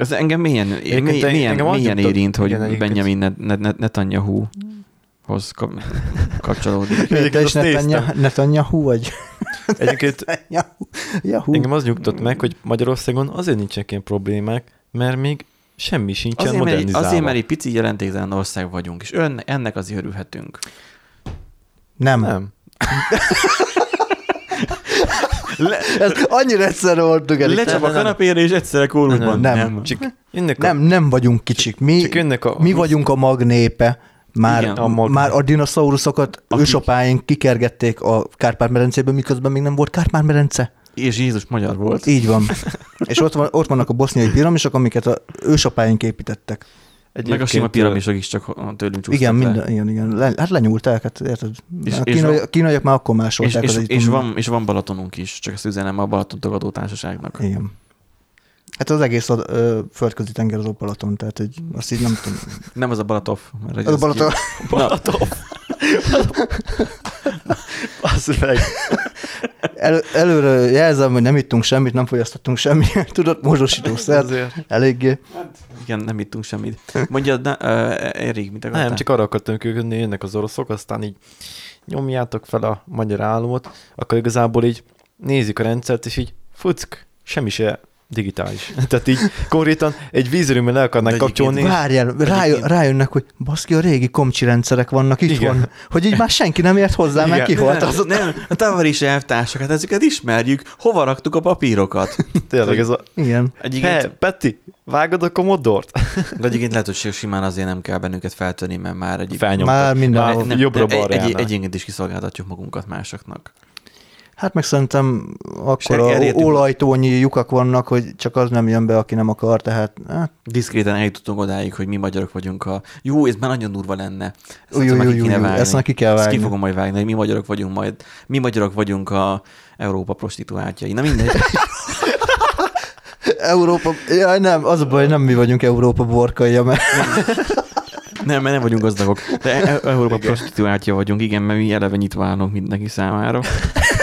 Ez engem milyen, Egyébként milyen, engem milyen, az milyen jutott- érint, hogy igen, Benjamin Net- Net- Net- Netanyahu-hoz kap- kapcsolódik. <laughs> Te is Netanyahu vagy? <laughs> Egyébként Netanyahu. Yahoo. engem az nyugtott meg, hogy Magyarországon azért nincsenek ilyen problémák, mert még semmi sincsen Azért mert, modernizálva. azért, mert egy pici jelentéktelen ország vagyunk, és ön, ennek azért örülhetünk. Nem. Nem. <laughs> Le, Ez annyira egyszerre voltunk el. lecsap a kanapére, és egyszerre kórusban. Nem. nem. Csak jönnek a... Nem, nem vagyunk kicsik. Mi, Csak jönnek a... mi vagyunk a mag népe. Már, Igen, a mag- már a dinoszauruszokat Akik- ősapáink kikergették a Kárpát-medencében, miközben még nem volt Kárpát-medence. És Jézus magyar volt. Így van. És ott, van, ott vannak a boszniai piramisok, amiket a ősapáink építettek. Meg a sima piramisok is csak tőlünk csúsztak Igen, le. minden, igen, igen. Le, hát lenyúlták, hát érted? És- a, és kínai, a kínaiak már akkor És, másolták és, az és, egyiptomi- van, és van Balatonunk is, csak ezt üzenem a Balaton Tagadó Társaságnak. Igen. Hát az egész a ö, földközi tenger az a Balaton, tehát hogy azt így nem tudom. Nem az a Balatov. Mert Az a ki- Balatov. <laughs> Az meg. El, előre jelzem, hogy nem ittunk semmit, nem fogyasztottunk semmit, <laughs> tudod, módosítószert, Azért. eléggé. Igen, nem ittunk semmit. Mondja, de, uh, Erik, mit akartál? Nem, csak arra akartam kökönni, jönnek az oroszok, aztán így nyomjátok fel a magyar államot, akkor igazából így nézik a rendszert, és így fuck, semmi se digitális. Tehát így konkrétan egy vízerőmmel le egyébként kapcsolni. Várjál, rájön, rájönnek, hogy baszki, a régi komcsi rendszerek vannak itt van, hogy így már senki nem ért hozzá, mert Igen. ki volt nem, az. nem, a tavaris elvtársak, hát ezeket ismerjük. Hova raktuk a papírokat? Tényleg ez a... Igen. Egyébként, He, Peti, vágod a Commodore-t? de egyébként lehet, hogy simán azért nem kell bennünket feltörni, mert már egy, Felnyomtak. Már mindenhol. Már jobbra egy, balra egy, egyébként is kiszolgáltatjuk magunkat másoknak. Hát meg szerintem akkor a olajtónyi lyukak vannak, hogy csak az nem jön be, aki nem akar, tehát hát, Diszkréten eljutottunk odáig, hogy mi magyarok vagyunk a... Jó, ez már nagyon durva lenne. Ezt ki kéne új, vágni. ezt neki kell Ezt ki vágni. fogom majd vágni, hogy mi magyarok vagyunk majd. Mi magyarok vagyunk a Európa prostituáltjai. Na mindegy. <laughs> Európa, ja, nem, az a baj, nem mi vagyunk Európa borkaja, mert <laughs> Nem, mert nem vagyunk gazdagok. De E- Európa prostituáltja vagyunk, igen, mert mi eleve nyitva állunk mindenki számára. <laughs>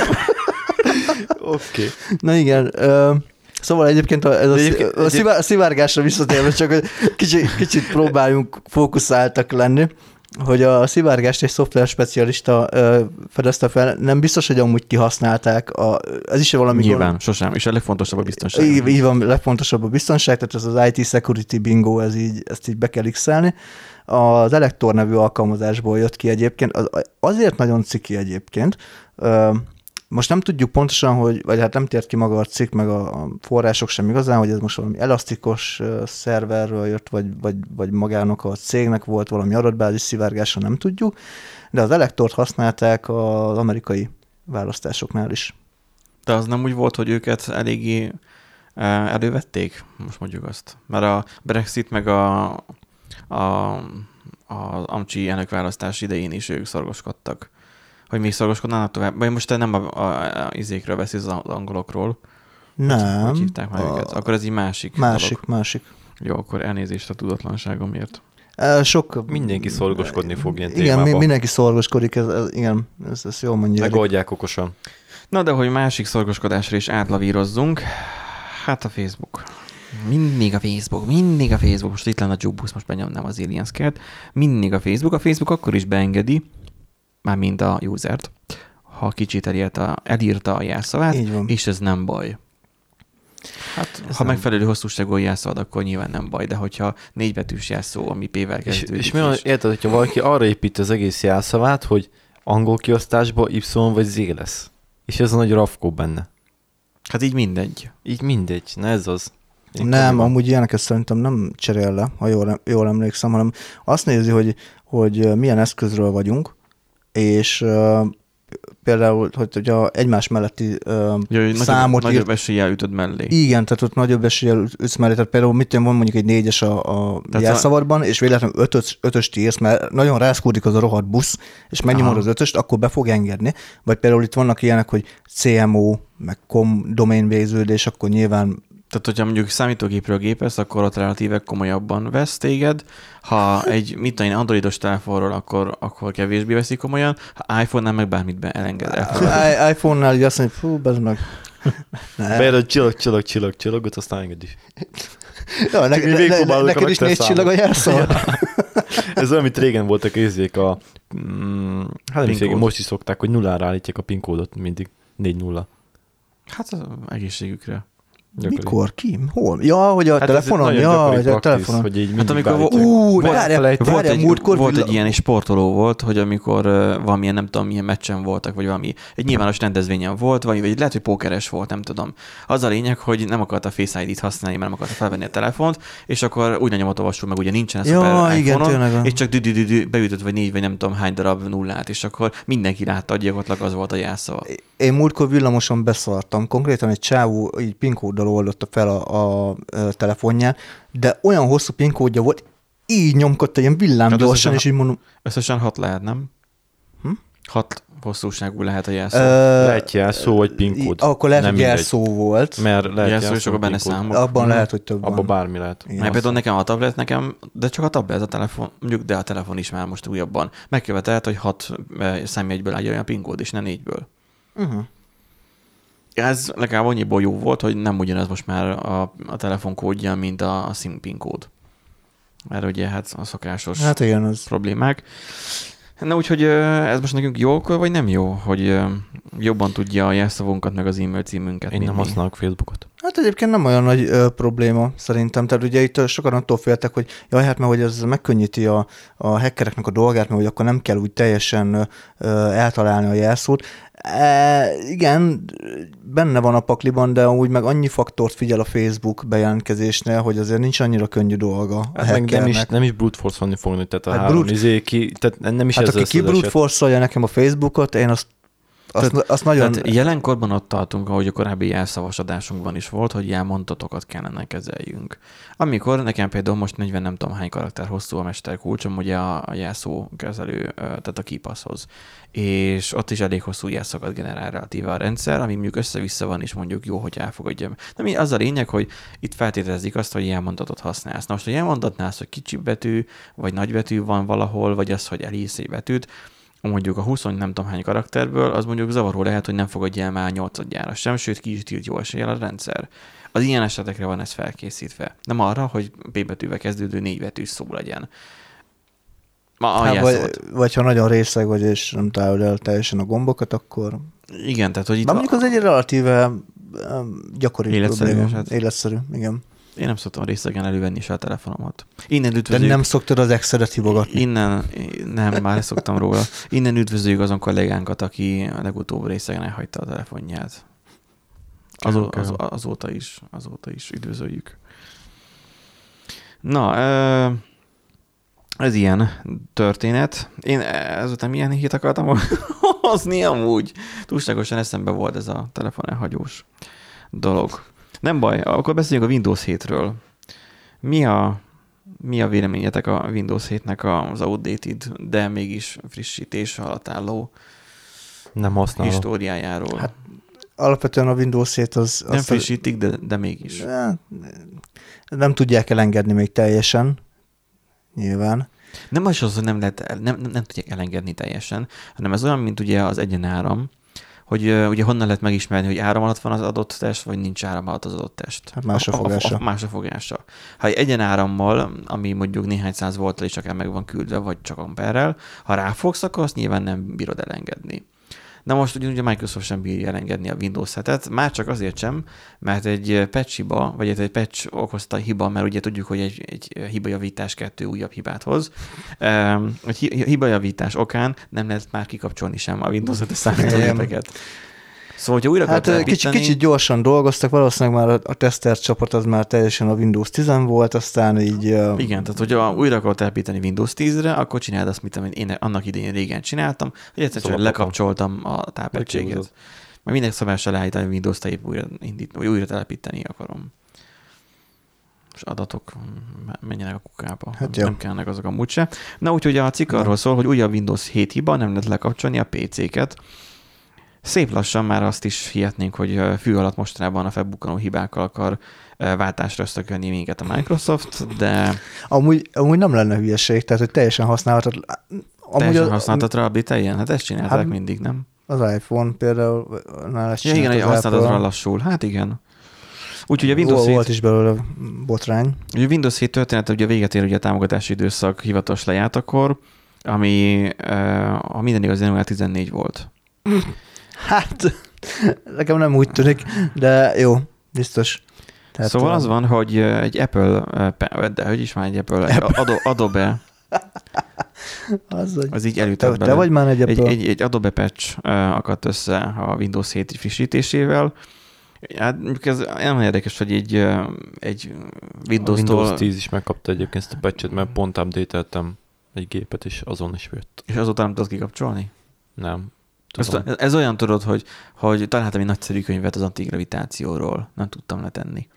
Oké. Okay. Na igen, ö, szóval egyébként a, ez a, egyébként, a, szivá, a szivárgásra visszatérve, csak kicsit, kicsit próbáljunk fókuszáltak lenni, hogy a szivárgást egy szoftver specialista ö, fedezte fel, nem biztos, hogy amúgy kihasználták, a, ez is valami Nyilván, sosem. És a legfontosabb a biztonság. így, így van, legfontosabb a biztonság, tehát ez az IT security bingo, ez így, ezt így be kell x Az Elektor nevű alkalmazásból jött ki egyébként, az, azért nagyon ciki egyébként, Ö, most nem tudjuk pontosan, hogy, vagy hát nem tért ki maga a cikk, meg a források sem igazán, hogy ez most valami elasztikos ö, szerverről jött, vagy, vagy, vagy magának a cégnek volt valami adatbázis szivárgása, nem tudjuk, de az Elektort használták az amerikai választásoknál is. De az nem úgy volt, hogy őket eléggé elővették, most mondjuk azt. Mert a Brexit meg a, a, a Amcsi elnökválasztás idején is ők szorgoskodtak. Hogy még szorgoskodnának tovább. Vagy most te nem a, a, a izékről beszélsz az angolokról. Nem. Hogy hívták már őket? Akkor ez így másik. Másik, dolog. másik. Jó, akkor elnézést a tudatlanságomért. Sok... Mindenki szorgoskodni fog ilyen Igen, témában. mi, mindenki szorgoskodik, ez, ez, igen, ez, ez jól mondja. Megoldják okosan. Na, de hogy másik szorgoskodásra is átlavírozzunk, hát a Facebook. Mindig a Facebook, mindig a Facebook. Most itt lenne a Jubusz, most benyomnám az Aliens Cat. Mindig a Facebook. A Facebook akkor is beengedi, már mind a usert, ha kicsit elírta, elírta a jelszavát, Így van. és ez nem baj. Hát, Ez ha nem- megfelelő hosszúságú jelszavad, akkor nyilván nem baj, de hogyha négy jelszó, ami P-vel És, kezdődik, és mi van, érted, hogyha valaki arra épít az egész jelszavát, hogy angol kiosztásba Y vagy Z lesz. És ez a nagy rafkó benne. hát így mindegy. Így mindegy, na ez az. Én Nem, tudom, amúgy ilyeneket szerintem nem cserél le, ha jól, jól emlékszem, hanem azt nézi, hogy, hogy milyen eszközről vagyunk, és például, hogy, hogy a egymás melletti uh, Ja, hogy számot nagyobb, írt, nagyobb eséllyel ütöd mellé. igen, tehát ott nagyobb eséllyel ütsz mellé, tehát például mit tudom, van mondjuk egy négyes a, a Tehát jelszavadban, és véletlenül ötös, ötöst írsz, mert nagyon rászkódik az a rohadt busz, és megnyomod Aha. az ötöst, akkor be fog engedni. Vagy például itt vannak ilyenek, hogy CMO, meg com domain végződés, akkor nyilván Tehát, hogyha mondjuk számítógépről gépelsz, akkor ott relatíve komolyabban vesz téged. Ha egy, mit tudom én, androidos telefonról, akkor, akkor kevésbé veszik komolyan. Ha iPhone-nál meg bármit be elenged. iPhone-nál így azt mondja, fú, bezd meg. <laughs> Beírod csillag, csillag, csillag, csillagot, aztán enged is. <laughs> Ja, ne, ne, ne, neked is négy csillag a jelszó. <laughs> Ez olyan, amit régen voltak érzék a... Mm, hát nem is régen, most is szokták, hogy nullára állítják a PIN kódot mindig. 4-0. Hát az egészségükre. Gyakori. Mikor? Ki? Hol? Ja, hogy a Hát telefonon? Ja, hogy a telefonon. Hogy így Hát amikor. Ú, Volt- várjál, Volt, várjál, egy, múltkor volt egy ilyen és sportoló volt, hogy amikor uh, valamilyen, nem tudom, milyen meccsen voltak, vagy valami, egy nyilvános rendezvényen volt, vagy, vagy lehet, hogy pókeres volt, nem tudom. Az a lényeg, hogy nem akarta Face ID-t használni, mert nem akarta felvenni a telefont, és akkor úgy nyomott olvasó, meg ugye nincsen ez Ja, igen, tényleg. és csak dü beütött, vagy négy, vagy nem tudom hány darab nullát, és akkor mindenki látta, hogy gyakorlatilag az volt a jelszava. Én múltkor villamoson beszartam, konkrétan egy csávó így pinkóddal oldotta fel a, a, a telefonján, de olyan hosszú pinkódja volt, így nyomkodta ilyen villám Hát gyorsan, összesen- és így mondom, Összesen hat lehet, nem? Hm? Hat hosszúságú lehet a jelszó. ö, Lehet jelszó, vagy PIN kód. Akkor lehet, Nem hogy mindegy. jelszó volt, Mert lehet jelszó, és akkor benne számok. abban Mhm. lehet, hogy több Abba van. bármi lehet. Igen. Mert például nekem a tablet, nekem, de csak a tablet, a telefon, mondjuk, de a telefon is már most újabban. Megkövetelt, hogy hat eh, számjegyből állja olyan PIN kód, és ne négyből. Uh-huh. Ez legalább annyiból jó volt, hogy nem ugyanez most már a, a telefon kódja, mint a, a SIM PIN kód. Mert ugye hát a szokásos Hát igen, az. problémák. Na úgyhogy ez most nekünk jó, vagy nem jó, hogy jobban tudja a jelszavunkat, meg az e-mail címünket. Én mint nem mi? használok Facebookot. Hát egyébként nem olyan nagy ö, probléma szerintem. Tehát ugye itt sokan attól féltek, hogy jaj, hát mert hogy ez megkönnyíti a, a hackereknek a dolgát, mert hogy akkor nem kell úgy teljesen ö, eltalálni a jelszót. E, igen, benne van a pakliban, de úgy meg annyi faktort figyel a Facebook bejelentkezésnél, hogy azért nincs annyira könnyű dolga Hát meg nem is, nem is brute force-olni fogni, tehát a Hát három brute- izé ki, tehát nem is Hát ez aki kibrute eset. force nekem a Facebookot, én azt azt, Tehát- azt nagyon... Tehát jelenkorban ott tartunk, ahogy a korábbi jelszavas adásunkban is volt, hogy jelmondatokat kellene kezeljünk. Amikor nekem például most 40 nem tudom hány karakter hosszú a mesterkulcsom, ugye a, jelszó kezelő, tehát a kipaszhoz. És ott is elég hosszú jelszakat generál relatíve a rendszer, ami mondjuk össze-vissza van, és mondjuk jó, hogy elfogadja. De mi az a lényeg, hogy itt feltételezik azt, hogy jelmondatot használsz. Na most, hogy jelmondatnál az, hogy kicsi betű, vagy nagy betű van valahol, vagy az, hogy elírsz egy betűt, mondjuk a 20 nem tudom hány karakterből, az mondjuk zavaró lehet, hogy nem fogadja el már 8 sem, sőt ki is tilt jó eséllyel a rendszer. Az ilyen esetekre van ez felkészítve. Nem arra, hogy B betűvel kezdődő négy betűs szó legyen. Ma a Hát, vagy, vagy ha nagyon részeg vagy, és nem találod el teljesen a gombokat, akkor... Igen, tehát hogy itt De mondjuk az egy relatíve gyakori Életszerű probléma. eset. Életszerű, igen. Én nem szoktam részegen elővenni se a telefonomat. Innen De üdvözlők. nem szoktad az Excel-et hívogatni. Innen, nem, már szoktam róla. Innen üdvözöljük azon kollégánkat, aki a legutóbb részegen elhagyta a telefonját. Azó, az, azóta is, azóta is üdvözöljük. Na, ez ilyen történet. Én ezután milyen hírt akartam <laughs> hozni amúgy. Túlságosan eszembe volt ez a telefon elhagyós dolog. Nem baj, akkor beszéljünk a Windows 7-ről. Mi a, mi a véleményetek a Windows 7-nek az outdated, de mégis frissítés alatt álló Nem használom. históriájáról? Hát, Alapvetően a Windows 7 az... nem azt frissítik, de, de mégis. Hát, nem tudják elengedni még teljesen, nyilván. Nem az az, hogy nem, lehet, nem, nem, nem tudják elengedni teljesen, hanem ez olyan, mint ugye az egyenáram, hogy ugye honnan lehet megismerni, hogy áram alatt van az adott test, vagy nincs áram alatt az adott test. Hát más a fogása. a, a, más a fogása. Ha egy egyenárammal, ami mondjuk néhány száz volttal is akár meg van küldve, vagy csak amperrel, ha ráfogsz, akkor azt nyilván nem bírod elengedni. Na most ugye a Microsoft sem bírja elengedni a Windows 7-et, már csak azért sem, mert egy patch hiba, vagy egy patch okozta hiba, mert ugye tudjuk, hogy egy, egy hibajavítás kettő újabb hibát hoz. Egy hi- hibajavítás okán nem lehet már kikapcsolni sem a Windows 7-es számítógépeket. Szóval, hogyha újra Hát kicsit, kicsit gyorsan dolgoztak, valószínűleg már a- a teszter csapat az már teljesen a Windows 10 volt, aztán így... Igen, tehát hogyha újra akarod telepíteni Windows 10-re, akkor csináld azt, amit én annak idején régen csináltam, hogy egyszerűen Szóval csak lekapcsoltam a tápegységet. Mert minden szabásra leállítani a Windows-t, újra, indít, vagy újra telepíteni akarom. És adatok menjenek a kukába. Hát nem, nem kellene azok amúgy se. Na úgyhogy a cikk arról szól, hogy újabb Windows 7 hiba, nem lehet lekapcsolni a PC-ket. Szép lassan már azt is hihetnénk, hogy fű alatt mostanában a felbukkanó hibákkal akar váltásra ösztökölni minket a Microsoft, de Amúgy, amúgy nem lenne hülyeség, tehát hogy teljesen használhatod. Amúgy teljesen az, használtad rá update Hát ezt csinálták Hát, mindig, nem? az iPhone például, nál ezt Ja, igen, az rá lassul. Hát igen. Úgyhogy a Windows Volt- 7 Volt is belőle botrány. A Windows 7 története ugye véget ér ugye a támogatási időszak hivatalos lejátakor, ami ha minden igaz, január 14 volt. Hát, nekem nem úgy tűnik, de jó, biztos. Tehát, szóval az van, hogy egy Apple, de hogy is már egy Apple, egy Ado- Adobe, Az, hogy az így te, elütött te bele. vagy már egy, egy, Apple. egy, egy Adobe patch akadt össze a Windows 7 frissítésével. Hát ez nem érdekes, hogy egy, egy A Windows-tól, Windows 10 is megkapta egyébként ezt a patchet, mert pont update egy gépet, és azon is jött. és azóta nem tudod kikapcsolni? Nem. Ezt, ez olyan tudod, hogy, hogy találtam egy nagyszerű könyvet az antigravitációról. Nem tudtam letenni.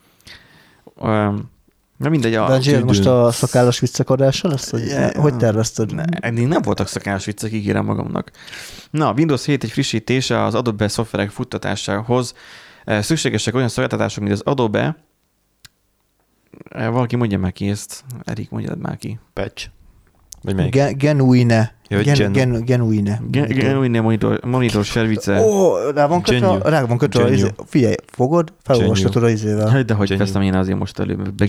Um, na mindegy, a, Benji, most a szakállas viccek lesz? Hogy, Ja, hogy tervezted? Ne, eddig nem voltak szakállas viccek, ígérem magamnak. Na, a Windows 7 egy frissítése az Adobe szoftverek futtatásához szükségesek olyan szolgáltatások, mint az Adobe. Valaki mondja már ki ezt. Erik, mondjad már ki. Patch? Vagy melyik? Gen, genuine. Ja, Gen, gen, genuine. Gen- Genuine monitor, monitor service. Ó, rá van kötve, rá van kötve, izé, figyelj, fogod, felolvashatod az izével. Hát, de hogy kezdtem én azért most előbb.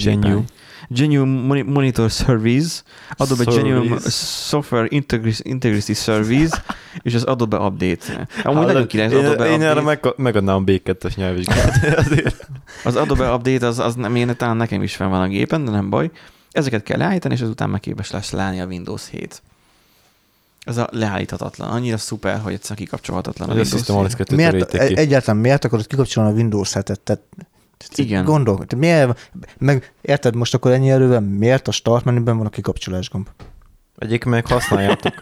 Genuine Moni- Monitor Service, Adobe Service. Genuine Software Integrity, Integrity Service, és az Adobe Update. Amúgy nagyon király az én, Adobe én erre Update. meg, megadnám a B2-es nyelvvizsgát. <laughs> Az Adobe Update az, az nem, én talán nekem is fel van a gépen, de nem baj. Ezeket kell leállítani, és azután meg képes lesz leállni a Windows 7. Ez a leállíthatatlan. Annyira szuper, hogy egyszerűen kikapcsolhatatlan a a Windows System 7. OS 2 Miért, ki. e- egyáltalán miért akarod kikapcsolni a Windows 7-et? Tehát, Igen. Gondol, te miért, meg érted most akkor ennyi erővel, miért a start menüben van a kikapcsolás gomb? Egyébként meg használjátok.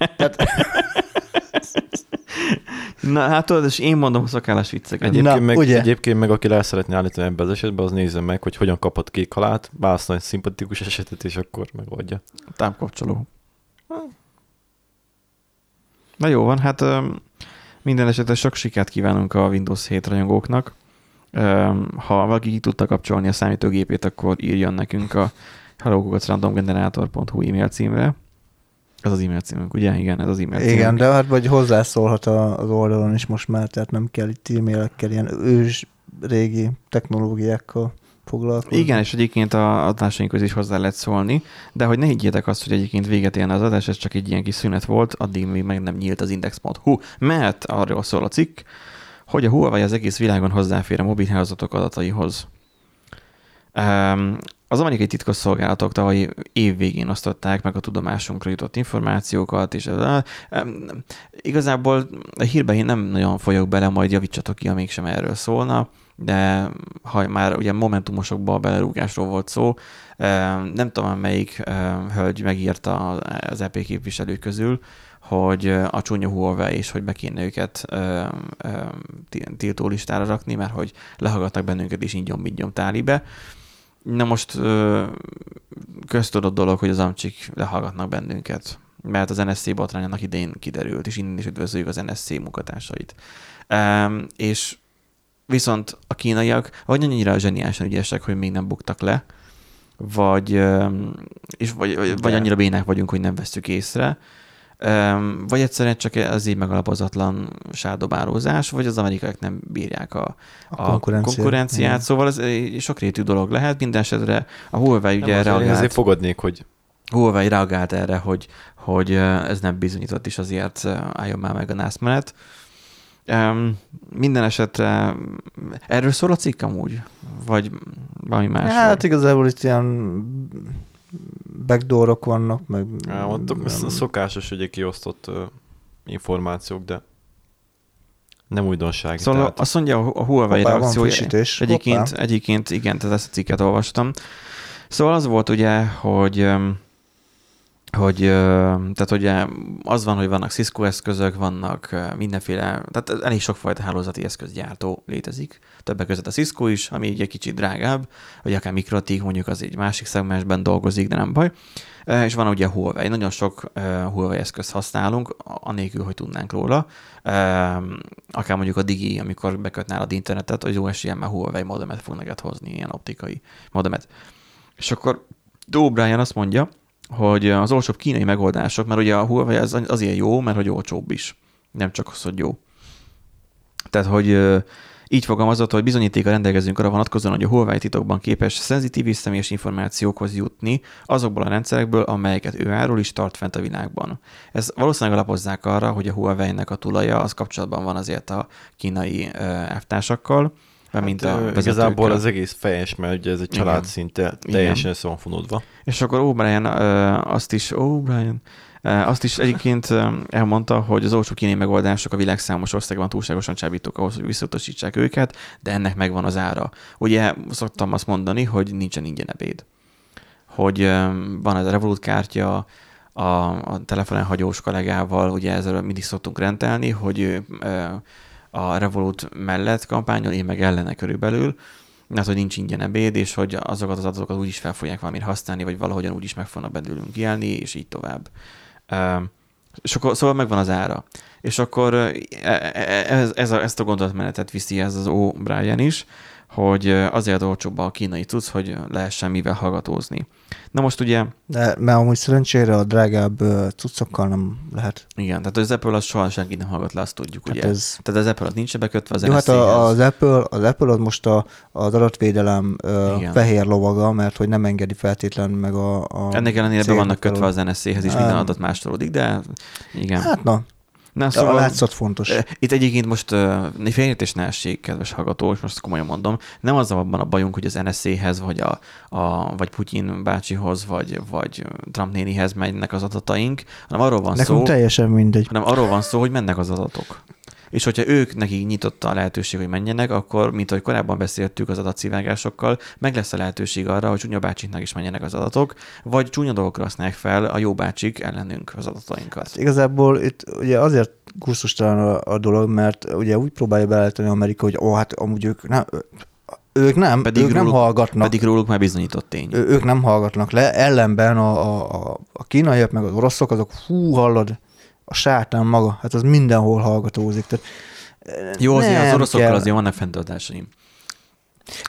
Na hát tudod, és én mondom a szakállas vicceket. Egyébként, Na, meg, ugye? egyébként meg, aki le szeretné állítani ebben az esetben, az nézze meg, hogy hogyan kapott kék halált, válaszol egy szimpatikus esetet, és akkor megoldja. Tápkapcsoló. Na jó van, hát minden esetre sok sikert kívánunk a Windows 7 rajongóknak. Ha valaki ki tudta kapcsolni a számítógépét, akkor írjon nekünk a hellokukacrandomgenerator.hu e-mail címre. Ez az e-mail címünk, ugye? Igen, ez az e-mail címünk. Igen, de hát vagy hozzászólhat az oldalon is most már, tehát nem kell itt e-mailekkel, ilyen ős régi technológiákkal foglalkozni. Igen, és egyébként a adásainkhoz is hozzá lehet szólni, de hogy ne higgyétek azt, hogy egyébként véget érne az adás, ez csak egy ilyen kis szünet volt, addig még meg nem nyílt az index.hu, mert arról szól a cikk, hogy a Huawei az egész világon hozzáfér a mobilhálózatok adataihoz. Um, az amerikai titkosszolgálatok tavalyi év végén osztották meg a tudomásunkra jutott információkat, és ez, igazából a hírben én nem nagyon folyok bele, majd javítsatok ki, ha mégsem erről szólna, de ha már ugye momentumosokban a belerúgásról volt szó, em, nem tudom, melyik hölgy megírta az EP képviselő közül, hogy a csúnya Huawei és hogy be kéne őket öm, ti- tiltó listára rakni, mert hogy lehallgatnak bennünket és így nyom tálibe. Na most ö, köztudott dolog, hogy az amcsik lehallgatnak bennünket, mert az NSC botrány annak idején kiderült, és innen is üdvözöljük az NSC munkatársait. Um, és viszont a kínaiak vagy annyira zseniálisan ügyesek, hogy még nem buktak le, vagy, és vagy, vagy, annyira bénák vagyunk, hogy nem vesztük észre, vagy egyszerűen csak az így megalapozatlan sárdobálózás, vagy az amerikaiak nem bírják a, A a konkurenciát. konkurenciát, szóval ez egy sokrétű dolog lehet. Minden esetre a Huawei Nem, ugye én reagált, azért fogadnék, hogy Huawei reagált erre, hogy, hogy ez nem bizonyított, és azért álljon már meg a NASZ menet. Um, minden esetre erről szól a cikk amúgy? Vagy valami más? Hát igazából itt ilyen backdoorok vannak, meg... ez a szokásos ugye kiosztott uh, információk, de nem újdonság. Szóval tehát, azt mondja a Huawei Hoppá, reakciója. Egyébként, Hoppá. egyébként igen, tehát ezt a cikket olvastam. Szóval az volt ugye, hogy öm, hogy tehát ugye az van, hogy vannak Cisco eszközök, vannak mindenféle, tehát elég sokfajta hálózati eszközgyártó létezik. Többek között a Cisco is, ami egy kicsit drágább, vagy akár Mikrotik, mondjuk az egy másik szegmensben dolgozik, de nem baj. És van ugye Huawei. Nagyon sok Huawei eszközt használunk, anélkül, hogy tudnánk róla. Akár mondjuk a Digi, amikor beköt nálad internetet, hogy jó esélyen már Huawei modemet fog neked hozni, ilyen optikai modemet. És akkor Dó Brian azt mondja, hogy az olcsóbb kínai megoldások, mert ugye a Huawei az azért jó, mert hogy olcsóbb is. Nem csak az, hogy jó. Tehát, hogy így fogalmazott, hogy bizonyítéka rendelkezünk arra vonatkozóan, hogy a Huawei titokban képes szenzitív és személyes információkhoz jutni azokból a rendszerekből, amelyeket ő árul is tart fent a világban. Ez valószínűleg alapozzák arra, hogy a Huawei-nek a tulaja az kapcsolatban van azért a kínai elvtársakkal, hát, mint a vezetőkkel. igazából az egész fejes, mert ugye ez egy Igen. család szinte teljesen össze van fonódva. És akkor O'Brien azt is, O'Brien, azt is egyébként elmondta, hogy az olcsó kínai megoldások a világ számos országban túlságosan csábítók ahhoz, hogy visszautasítsák őket, de ennek megvan az ára. Ugye szoktam azt mondani, hogy nincsen ingyen ebéd. Hogy van ez a Revolut kártya, a, a telefonon hagyós kollégával, ugye ezzel mindig szoktunk rendelni, hogy a Revolut mellett kampányol, én meg ellene körülbelül, mert hogy nincs ingyen ebéd, és hogy azokat az adatokat úgy is fel fogják valamire használni, vagy valahogyan úgy is meg fognak belőlünk élni, és így tovább. És akkor, szóval megvan az ára. És akkor e- e- ez, ez a, ezt a gondolatmenetet viszi ez az O'Brien is, hogy azért olcsóbb a kínai cucc, hogy lehessen mivel hallgatózni. Na most ugye, De mert amúgy szerencsére a drágább cuccokkal nem lehet. igen, tehát az Apple az soha senki nem hallgat le, azt tudjuk, ugye. Hát ez, Tehát az Apple az nincs bekötve az jó, hát a, az, Apple, az Apple az most a, az adatvédelem ö, Igen. fehér lovaga, mert hogy nem engedi feltétlen meg a, a Ennek ellenére be vannak kötve az NSC-hez, és Nem. minden adat másolódik, de igen. Hát na, Na, szóval, a látszat fontos. Itt egyébként most uh, félértés ne essék, kedves hallgató, és most komolyan mondom, nem az abban a bajunk, hogy az NSZ-hez, vagy, a, a, vagy Putyin bácsihoz, vagy, vagy Trump nénihez mennek az adataink, hanem arról van Nekünk szó, teljesen mindegy. hanem arról van szó, hogy mennek az adatok. És hogyha ők nekik nyitotta a lehetőség, hogy menjenek, akkor, mint ahogy korábban beszéltük az adatszivárgásokkal, meg lesz a lehetőség arra, hogy csúnya bácsiknak is menjenek az adatok, vagy csúnya dolgokra használják fel a jó bácsik ellenünk az adatainkat. Igazából itt ugye azért gusztustalan a, a dolog, mert ugye úgy próbálja beállítani Amerika, hogy ó, hát amúgy ők nem, ők nem, Pedig ők nem róluk- hallgatnak. Pedig róluk már bizonyított tény. Ő- ők nem hallgatnak le, ellenben a, a, a, a kínaiak meg az oroszok, azok hú, hallod, a sátán maga, hát az mindenhol hallgatózik. Tehát, Jó, azért az oroszokkal kell. azért vannak fenntartásaim.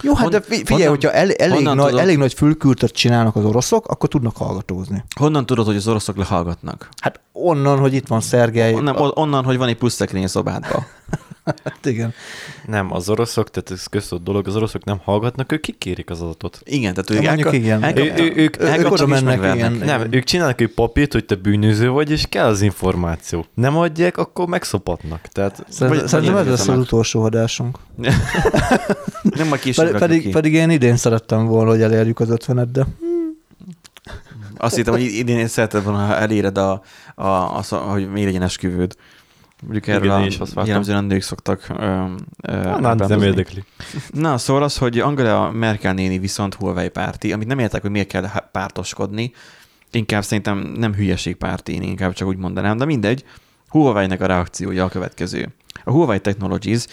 Jó, hát Hon- de fi- figyelj, honnan- hogyha el, elég, nagy, tudod- elég nagy fülkültöt csinálnak az oroszok, akkor tudnak hallgatózni. Honnan tudod, hogy az oroszok lehallgatnak? Hát onnan, hogy itt van Szergej. Onnan, onnan hogy van egy plusz szekrény a szobádba. <laughs> Hát igen. Nem, az oroszok, tehát ez köztudott dolog, az oroszok nem hallgatnak, ők kikérik az adatot. Igen, tehát ők Ja, mondjuk elka- igen. Ő- ők- ők oda mennek, igen. Nem, ők csinálnak egy papírt, hogy te bűnöző vagy, és kell az információ. Nem adják, akkor megszopatnak. Tehát Szerintem, ez lesz az utolsó adásunk. <laughs> Nem majd később Pedig, pedig, én idén szerettem volna, hogy elérjük az ötvenet, de Azt hittem, hogy idén én szereted volna, ha eléred, a, a, a, a, hogy mi legyen esküvőd. Mondjuk Igen, erről én a is azt jellemzően nők szoktak ö, ö, hát, nem érdekli. Na, szóval az, hogy Angela Merkel néni viszont Huawei párti, amit nem értek, hogy miért kell pártoskodni, inkább szerintem nem hülyeség párti, én inkább csak úgy mondanám, de mindegy. Huawei-nek a reakciója a következő. A Huawei Technologies,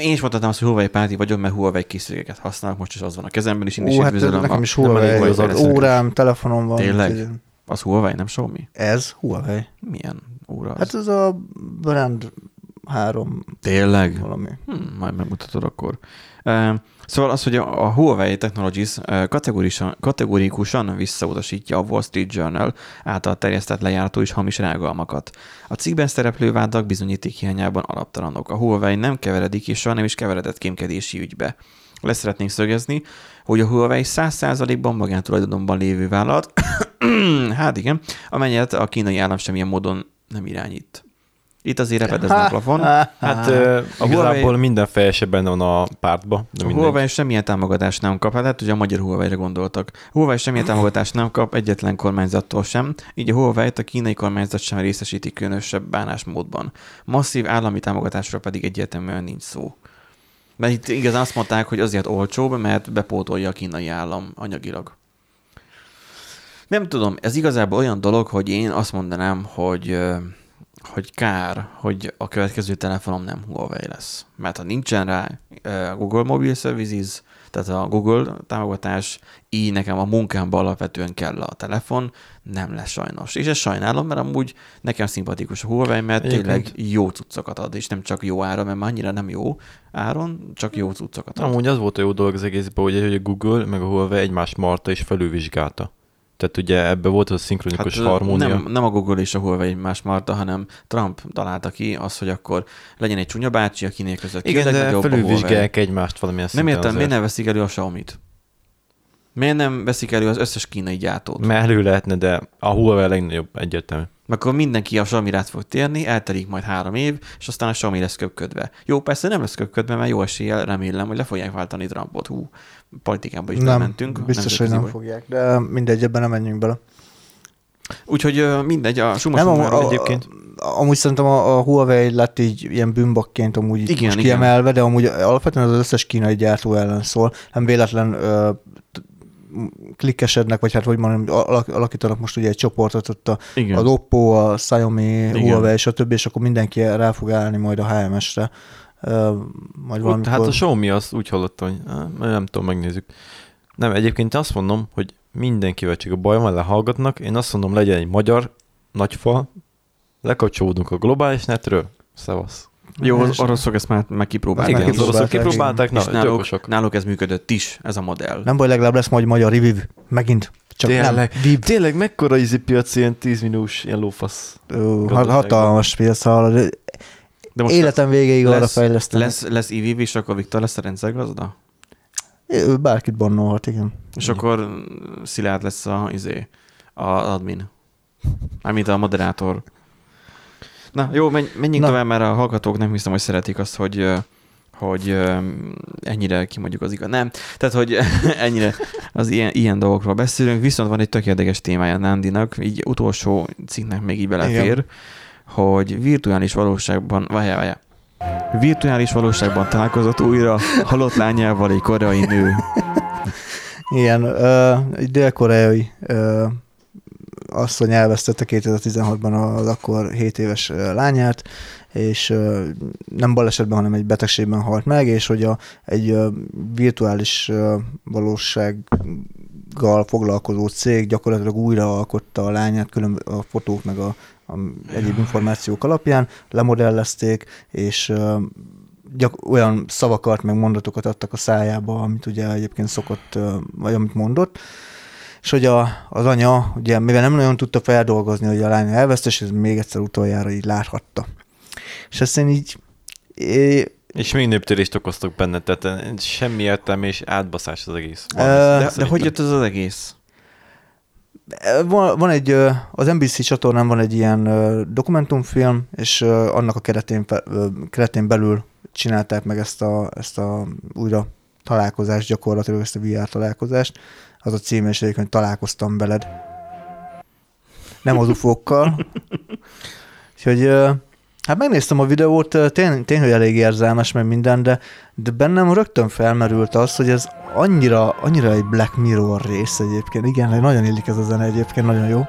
én is mondhatnám azt, hogy Huawei párti vagyok, mert Huawei készülékeket használok, most is az van a kezemben, és én is ó, hát üdvözölöm nekem a- is Huawei, Huawei az fejlesztőket. órám, telefonom van. Tényleg? Az Huawei, nem Xiaomi? Ez Huawei. Milyen óra az? Hát ez a brand három Tényleg? valami. Hm, majd megmutatod akkor. Szóval az, hogy a, Huawei Technologies kategorikusan, visszautasítja a Wall Street Journal által terjesztett lejártó és hamis rágalmakat. A cikkben szereplő vádak bizonyíték hiányában alaptalanok. A Huawei nem keveredik és soha nem is keveredett kémkedési ügybe. Leszeretnénk szögezni, hogy a Huawei 100%-ban magántulajdonban lévő vállalat, <coughs> hát igen, amelyet a kínai állam semmilyen módon nem irányít. Itt azért repedezne a <laughs> plafon. Hát A igazából Huawei- minden fejese benne van a pártba. De A mindegy. Huawei semmilyen támogatást nem kap, hát lehet, hogy a magyar Huawei-re gondoltak. Huawei semmilyen támogatást nem kap egyetlen kormányzattól sem, így a Huawei-t a kínai kormányzat sem részesíti különösebb bánásmódban. Masszív állami támogatásra pedig egyértelműen nincs szó. Mert itt igazán azt mondták, hogy azért olcsóbb, mert bepótolja a kínai állam anyagilag. Nem tudom, ez igazából olyan dolog, hogy én azt mondanám, hogy hogy kár, hogy a következő telefonom nem Huawei lesz. Mert ha nincsen rá Google Mobile Services, tehát a Google támogatás, így nekem a munkámban alapvetően kell a telefon, nem lesz sajnos. És ezt sajnálom, mert amúgy nekem szimpatikus a Huawei, mert Egyébként- tényleg jó cuccokat ad, és nem csak jó áron, mert már annyira nem jó áron, csak jó cuccokat ad. Amúgy az volt a jó dolog az egészben, hogy a Google meg a Huawei egymást marta és felülvizsgálta. Tehát ugye ebbe volt az a szinkronikus Hát, harmónia. nem, nem a Google és a Huawei más marta, hanem Trump találta ki az, hogy akkor legyen egy csúnya bácsi, akinél között Igen, de felülvizsgálják egymást valamilyen Nem értem, miért azért. nem veszik elő a Xiaomi-t? Miért nem veszik elő az összes kínai gyártót? Mert elő lehetne, de a Huawei a legnagyobb egyértelmű. Akkor mindenki a xiaomi rá fog térni, eltelik majd három év, és aztán a Xiaomi lesz köpködve. Jó, persze nem lesz köpködve, mert jó eséllyel remélem, hogy le fogják váltani Trumpot. Hú, politikába is nem, bementünk. biztos, hogy nem fogják, de mindegy, ebben nem menjünk bele. Úgyhogy mindegy, a Suma Nem, a, a, egyébként. amúgy szerintem a, a Huawei lett így ilyen bűnbakként amúgy Igen, most igen. kiemelve, de amúgy alapvetően az összes kínai gyártó ellen szól. Nem véletlen klikkesednek, vagy hát hogy mondjam, alak, alakítanak most ugye egy csoportot ott a, Igen. az Oppo, a Xiaomi, Igen. Huawei, stb., és akkor mindenki rá fog állni majd a HMS-re. Majd Ott, hát a Xiaomi azt úgy hallottam, hogy nem tudom, megnézzük. Nem, egyébként azt mondom, hogy mindenkivel csak a baj van, lehallgatnak. Én azt mondom, legyen egy magyar nagyfal, lekapcsolódunk a globális netről, szevasz. Jó, az oroszok ezt már meg kipróbálták. Igen, az oroszok kipróbálták, na, náluk, náluk ez működött is, ez a modell. Nem baj, legalább lesz majd magyar review. Megint. Csak Tényleg. nem. Tényleg mekkora izi piac ilyen 10 milliós ilyen lófasz? Ö, Gazdaságban. hatalmas piac. De most Életem végéig arra lesz, fejlesztenek. lesz, lesz EVV, és akkor Viktor lesz a rendszergazda? Ő Bárkit bannolhat, igen. És Igen. akkor Szilárd lesz a, izé, a admin. Mármint a moderátor. Na jó, menj, menjünk Na. tovább, mert a hallgatók nem hiszem, hogy szeretik azt, hogy hogy ennyire kimondjuk az igaz. Nem, tehát, hogy <laughs> ennyire az ilyen, ilyen dolgokról beszélünk, viszont van egy tök érdekes témája Nandinak, így utolsó cikknek még így belefér, Igen. hogy virtuális valóságban, várjál, várjál, virtuális valóságban találkozott újra halott lányával egy koreai nő. Igen, egy dél-koreai asszony elvesztette 2016-ban az akkor 7 éves lányát, és nem balesetben, hanem egy betegségben halt meg, és hogy a, egy virtuális valósággal foglalkozó cég gyakorlatilag újra alkotta a lányát külön a fotók meg a, a egyéb információk alapján, lemodellezték, és gyak, olyan szavakat, meg mondatokat adtak a szájába, amit ugye egyébként szokott, vagy amit mondott, és hogy a, az anya, ugye mivel nem nagyon tudta feldolgozni, hogy a lány elvesztes, ez még egyszer utoljára így láthatta. És ezt én így... É, és még néptörést okoztok benne, tehát semmi értelme és átbaszás az egész. Van, de, de hogy jött ez az egész? Van, van egy, az NBC csatornán van egy ilyen dokumentumfilm, és annak a keretén, keretén belül csinálták meg ezt a, ezt a újra találkozást, gyakorlatilag ezt a VR találkozást. Az a címe, és egyébként találkoztam veled. Nem az ufókkal. Úgyhogy hát megnéztem a videót, tény, tény hogy elég érzelmes, meg minden, de, de bennem rögtön felmerült az, hogy ez annyira, annyira egy Black Mirror rész egyébként. Igen, nagyon illik ez a zene egyébként, nagyon jó.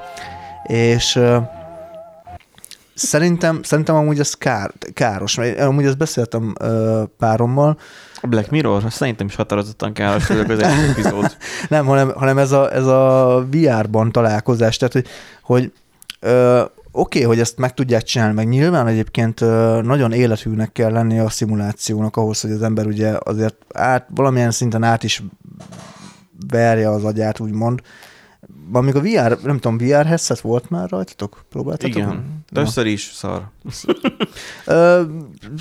És Szerintem, szerintem amúgy ez kár, káros, mert amúgy ezt beszéltem uh, párommal. A Black Mirror? Szerintem is határozottan káros vagyok az egy epizód. <laughs> Nem, hanem, hanem ez, a, ez a VR-ban találkozás, tehát hogy, hogy uh, oké, okay, hogy ezt meg tudják csinálni, meg nyilván egyébként nagyon élethűnek kell lenni a szimulációnak ahhoz, hogy az ember ugye azért át, valamilyen szinten át is verje az agyát, úgymond, amíg a VR, nem tudom, VR headset volt már rajtatok? Próbáltatok? Igen, de összer is szar.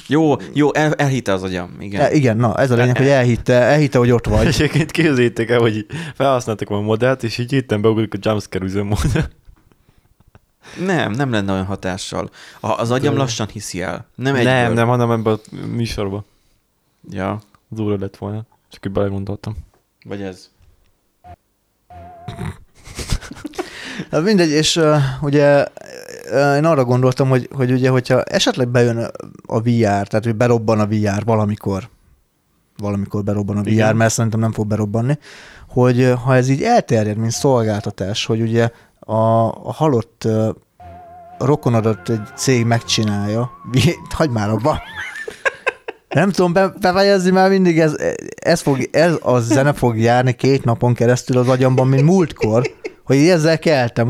jó, jó, el, elhitte az agyam, igen. E, igen, na, ez a lényeg, hogy elhitte, elhitte, hogy ott vagy. Egyébként képzeljétek el, hogy felhasználtak a modellt, és így hittem beugrik a jumpscare üzemmód. Nem, nem lenne olyan hatással. Az agyam lassan hiszi el. Nem, egyből. nem, nem, hanem ebben a műsorban. Ja. Az óra lett volna. Csak így belegondoltam. Vagy ez. <laughs> Hát mindegy, és uh, ugye én arra gondoltam, hogy, hogy ugye, hogyha esetleg bejön a VR, tehát hogy berobban a VR valamikor, valamikor berobban a VR, Igen. mert szerintem nem fog berobbanni, hogy ha ez így elterjed, mint szolgáltatás, hogy ugye a, a halott uh, rokonodat egy cég megcsinálja, <laughs> hagyd már abba, nem tudom be, befejezni, mert mindig ez, ez, fog, ez a zene fog járni két napon keresztül az agyamban, mint múltkor, hogy ezzel keltem.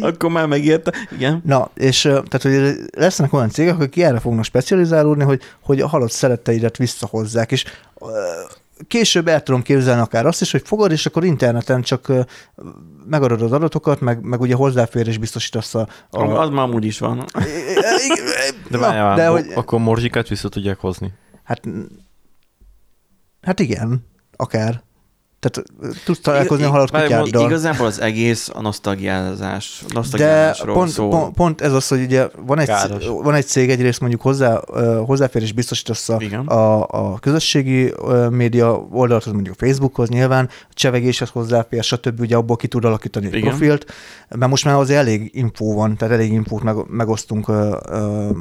Akkor már megérte, igen. Na, és tehát, hogy lesznek olyan cégek, akik erre fognak specializálódni, hogy, hogy a halott szeretteidet visszahozzák, és később el tudom képzelni akár azt is, hogy fogod, és akkor interneten csak megadod az adatokat, meg, meg ugye hozzáférés biztosítasz a... a... Az már amúgy is van. <laughs> de, Na, de hogy... akkor morzsikát vissza tudják hozni. Hát, hát igen, akár. Tehát tudsz találkozni a halott kutyáddal. Igazából az egész a nosztalgiázás, nosztalgiázásról De pont, szól. Pont, pont, ez az, hogy ugye van egy, van egy cég, egyrészt mondjuk hozzá, hozzáférés biztosítasz a, a, a közösségi média oldalhoz, mondjuk a Facebookhoz nyilván, a csevegéshez hozzáfér, stb. ugye abból ki tud alakítani egy profilt, mert most már azért elég infó van, tehát elég infót meg, megosztunk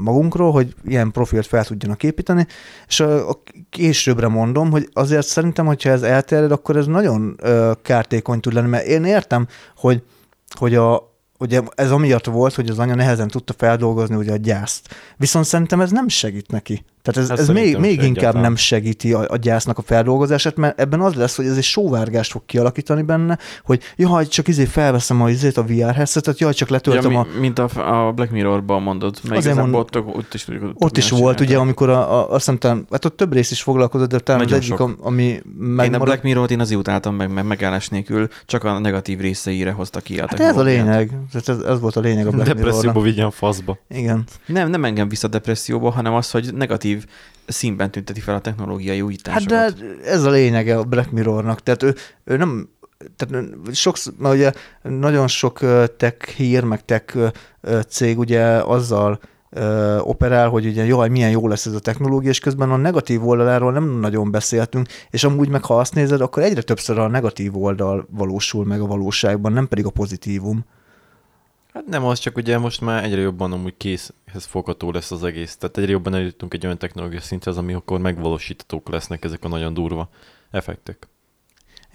magunkról, hogy ilyen profilt fel tudjanak építeni, és a későbbre mondom, hogy azért szerintem, hogyha ez elterjed, akkor ez nagyon ö, kártékony tud lenni, mert én értem, hogy, hogy a, ugye ez amiatt volt, hogy az anya nehezen tudta feldolgozni ugye a gyászt. Viszont szerintem ez nem segít neki. Tehát ez, ez még, még inkább egyáltalán. nem segíti a, a gyásznak a feldolgozását, mert ebben az lesz, hogy ez egy sóvárgást fog kialakítani benne, hogy jaj, csak izé felveszem a, izét, a VR headsetet, jaj, csak letöltöm ja, a... Mint a, a Black Mirror-ban mondod, mert Azért mond... ott, ott is, ott, ott is volt, ugye, amikor a, a, azt hiszem, hát ott több rész is foglalkozott, de talán Nagyon az egyik, sok. ami megmarad... Én a Black Mirror-t én azért utáltam meg, mert megállás nélkül csak a negatív részeire hozta ki hát ez a lényeg. Ez, ez, volt a lényeg a Black Depresszióba vigyen faszba. Igen. Nem, nem engem vissza depresszióba, hanem az, hogy negatív színben tünteti fel a technológiai újításokat. Hát de ez a lényege a Black Mirrornak. Tehát ő, ő nem tehát sok, mert ugye nagyon sok tech hír, meg tech cég ugye azzal operál, hogy ugye jaj, milyen jó lesz ez a technológia, és közben a negatív oldaláról nem nagyon beszéltünk, és amúgy meg ha azt nézed, akkor egyre többször a negatív oldal valósul meg a valóságban, nem pedig a pozitívum. Hát nem az, csak ugye most már egyre jobban amúgy készhez fogható lesz az egész. Tehát egyre jobban eljutunk egy olyan technológia szinthez, akkor megvalósíthatók lesznek ezek a nagyon durva effektek.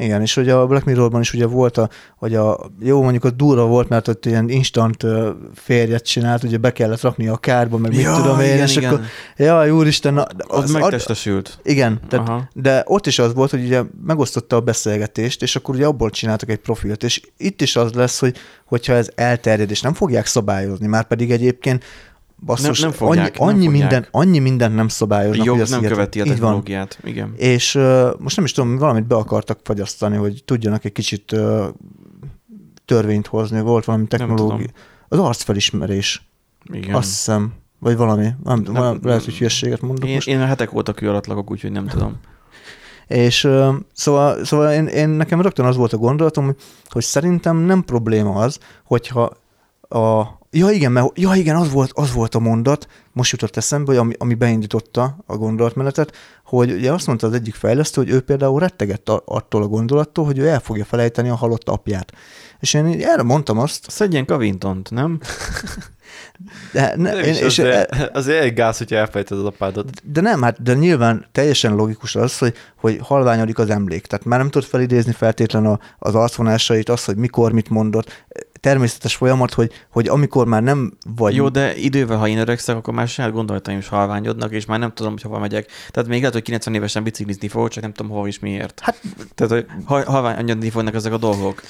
Igen, és ugye a Black Mirrorban is ugye volt a, hogy a, jó mondjuk a durva volt, mert ott ilyen instant férjet csinált, ugye be kellett rakni a kárba, meg mit Ja, tudom én, igen, és igen. akkor, jaj, úristen, na, Az az, ad, megtestesült. igen, tehát, Aha. de ott is az volt, hogy ugye megosztotta a beszélgetést, és akkor ugye abból csináltak egy profilt, és itt is az lesz, hogy hogyha ez elterjed, és nem fogják szabályozni, már pedig egyébként basszus, Nem- nem fogják, annyi, nem annyi, fogják. minden, annyi mindent nem A szabályoznak. jog hogy nem hihetetlen. követi a technológiát. Igen. És uh, most nem is tudom, valamit be akartak fagyasztani, hogy tudjanak egy kicsit uh, törvényt hozni, volt valami technológia. Az arcfelismerés, Igen. azt hiszem, vagy valami, nem, nem, Nem- lehet, hogy hülyességet mondok én, most. én hetek óta kő alatt lakok, úgyhogy nem tudom. <laughs> És uh, szóval, szóval én, én, nekem rögtön az volt a gondolatom, hogy, hogy szerintem nem probléma az, hogyha a, ja igen, mert, ja igen, az volt, az volt a mondat, most jutott eszembe, hogy ami, ami beindította a gondolatmenetet, hogy ugye azt mondta az egyik fejlesztő, hogy ő például rettegett a- attól a gondolattól, hogy ő el fogja felejteni a halott apját. És én erre mondtam azt, Szedjen Kavintont, nem? <laughs> de, ne, Nem én, és, azért, azért egy gáz, hogyha elfejted az apádat. De nem, hát de nyilván teljesen logikus az, hogy, hogy halványodik az emlék. Tehát már nem tudod felidézni feltétlen a, az arcvonásait, az, hogy mikor mit mondott. Természetes folyamat, hogy, hogy amikor már nem vagy... Jó, de idővel, ha én öregszek, akkor már saját gondolataim is halványodnak, és már nem tudom, hogy hova megyek. Tehát még lehet, hogy 90 évesen biciklizni fogok, csak nem tudom hova és miért. Hát Tehát, hogy ha- halványodni fognak ezek a dolgok.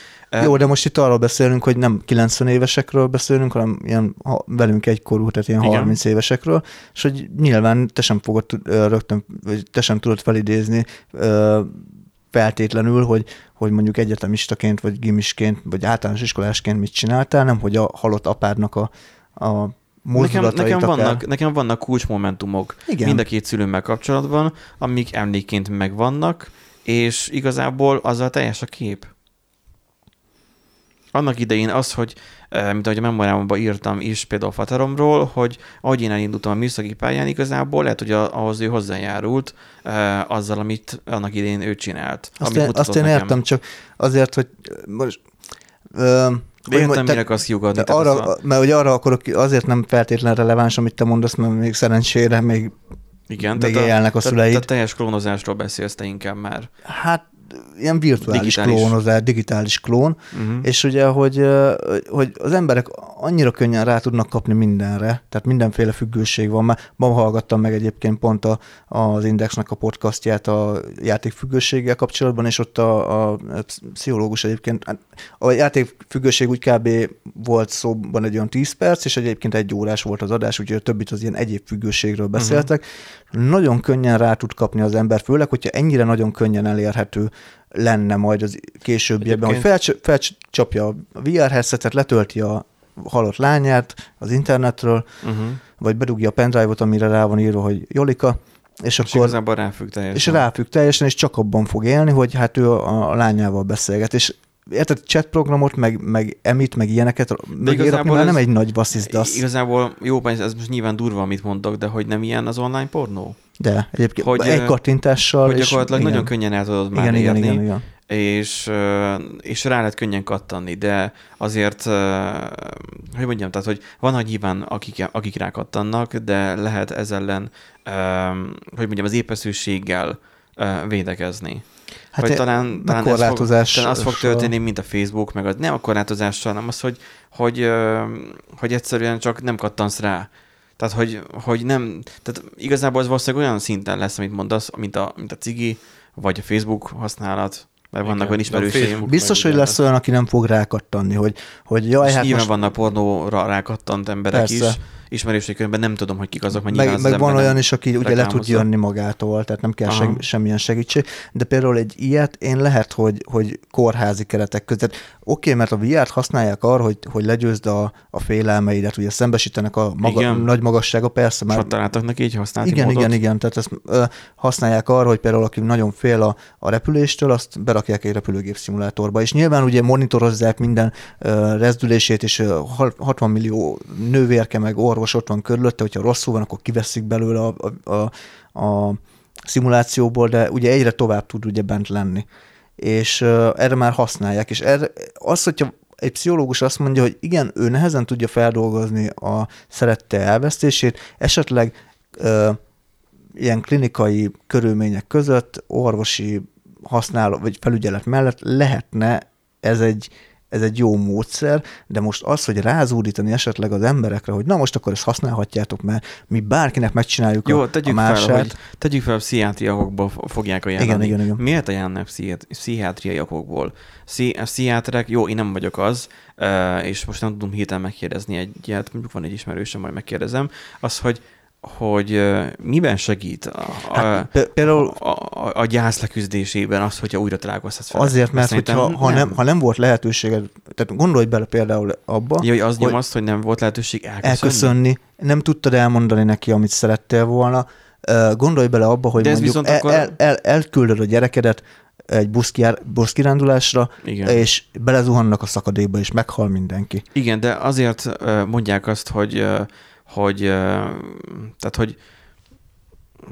Jó, de most itt arról beszélünk, hogy nem 90 évesekről beszélünk, hanem ilyen ha, velünk egykorú, tehát ilyen Igen. 30 évesekről, és hogy nyilván te sem fogod rögtön, vagy te sem tudod felidézni feltétlenül, hogy, hogy mondjuk egyetemistaként, vagy gimisként, vagy általános iskolásként mit csináltál, nem hogy a halott apádnak a, a Nekem, nekem, akár. vannak, nekem vannak kulcsmomentumok Igen. mind a két szülőmmel kapcsolatban, amik emlékként megvannak, és igazából azzal teljes a kép. Annak idején az, hogy, mint ahogy a memorámban írtam is például Fataromról, hogy ahogy én elindultam a műszaki pályán, igazából lehet, hogy a- ahhoz ő hozzájárult eh, azzal, amit annak idején ő csinált. Azt, én, azt én nekem. értem, csak azért, hogy most... Ö, De hogy értem, te- kiugadni. de tehát arra, a- mert hogy arra akarok, azért nem feltétlen releváns, amit te mondasz, mert még szerencsére még, Igen, még tehát élnek a tehát- szüleid. Tehát teljes klónozásról beszélsz te inkább már. hát ilyen virtuális Digitális. klónozás, digitális klón, Uh-huh. és ugye, hogy, hogy az emberek annyira könnyen rá tudnak kapni mindenre, tehát mindenféle függőség van. Már ma hallgattam meg egyébként pont a, az Indexnek a podcastját a játékfüggőséggel kapcsolatban, és ott a, a pszichológus egyébként, hát a játékfüggőség úgy kb. volt szóban egy olyan 10 perc, és egyébként egy órás volt az adás, úgyhogy a többit az ilyen egyéb függőségről beszéltek. Uh-huh. Nagyon könnyen rá tud kapni az ember, főleg, hogyha ennyire nagyon könnyen elérhető lenne majd az későbbiekben, hogy felcs- felcsapja a VR headsetet, letölti a halott lányát az internetről, Uh-huh. vagy bedugja a pendrive-ot, amire rá van írva, hogy Jolika, és És akkor ráfügg teljesen. és ráfügg teljesen, és csak abban fog élni, hogy hát ő a, a lányával beszélget, és érted, chat programot, meg, meg emit, meg ilyeneket megérakni igazából nem egy nagy basszizdasz, Igazából jó, ez, ez most nyilván durva, amit mondok, de hogy nem ilyen az online pornó? De egyébként hogy, egy kattintással, Hogy és gyakorlatilag igen, nagyon könnyen el tudod már igen, igen, érni, igen, igen. És, ö, és rá lehet könnyen kattanni, de azért, hogy mondjam, tehát, hogy van, nyilván akik, akik rákattannak, de lehet ez ellen, hogy mondjam, az épeszűséggel védekezni. Hát vagy e- talán, talán, ez fog, korlátozás- talán az fog történni, mint a Facebook, meg az nem a korlátozással, hanem az, hogy, hogy, hogy egyszerűen csak nem kattansz rá. Tehát, hogy, hogy nem, tehát igazából ez valószínűleg olyan szinten lesz, amit mondasz, mint a, mint a cigi, vagy a Facebook használat, mert vannak Igen, olyan ismerőseim. Biztos, hogy lesz olyan, aki nem fog rákattanni, hogy, hogy jaj, és hát nyilván most vannak pornóra rákattant emberek Persze. is, ismerőség körülben nem tudom, hogy kik azok, mert meg, meg van olyan is, aki ugye le tud jönni magától, tehát nem kell seg, semmilyen segítség, de például egy ilyet én lehet, hogy, hogy kórházi keretek között. Oké, mert a VR-t használják arra, hogy, hogy legyőzd a, a félelmeidet, ugye szembesítenek a maga, Igen. nagy magassága, persze, már találtak neki így használati igen, módot. igen, igen, tehát ezt ö, használják arra, hogy például aki nagyon fél a, a repüléstől, azt berakják egy repülőgép szimulátorba. És nyilván ugye monitorozzák minden ö, rezdülését, és ö, hal- 60 millió nővérke meg orvos ott van körülötte, hogyha rosszul van, akkor kiveszik belőle a, a, a, a szimulációból, de ugye egyre tovább tud ugye bent lenni. És ö, erre már használják. És erre, az, hogyha egy pszichológus azt mondja, hogy igen, ő nehezen tudja feldolgozni a szerette elvesztését, esetleg ö, ilyen klinikai körülmények között orvosi használó, vagy felügyelet mellett lehetne ez egy, ez egy jó módszer, de most az, hogy rázúdítani esetleg az emberekre, hogy na most akkor ezt használhatjátok, mert mi bárkinek megcsináljuk Jó, a, tegyük a mását. fel, hogy tegyük fel, pszichiátriai okokból fogják ajánlani. Igen, igen, igen. Miért ajánlnak pszichiát- pszichiátriai okokból? Pszichiáterek, jó, én nem vagyok az, és most nem tudom hirtelen megkérdezni egyet, mondjuk van egy ismerősöm, majd megkérdezem, az, hogy hogy miben segít a, Hát, pé- például a, a, a gyász leküzdésében az, hogyha újra találkozhatsz vele? azért, mert Szerintem hogyha, ha, nem, ha nem volt lehetőséged, tehát gondolj bele például abba, Ja, hogy az hogy- azt, hogy nem volt lehetőség elköszönni? elköszönni, nem tudtad elmondani neki, amit szerettél volna. Gondolj bele abba, hogy De mondjuk el, akkor- el, el, elküldöd a gyerekedet egy buszkiár, buszkirándulásra, Igen. és belezuhannak a szakadékba, és meghal mindenki. Igen, de azért mondják azt, hogy, hogy tehát, hogy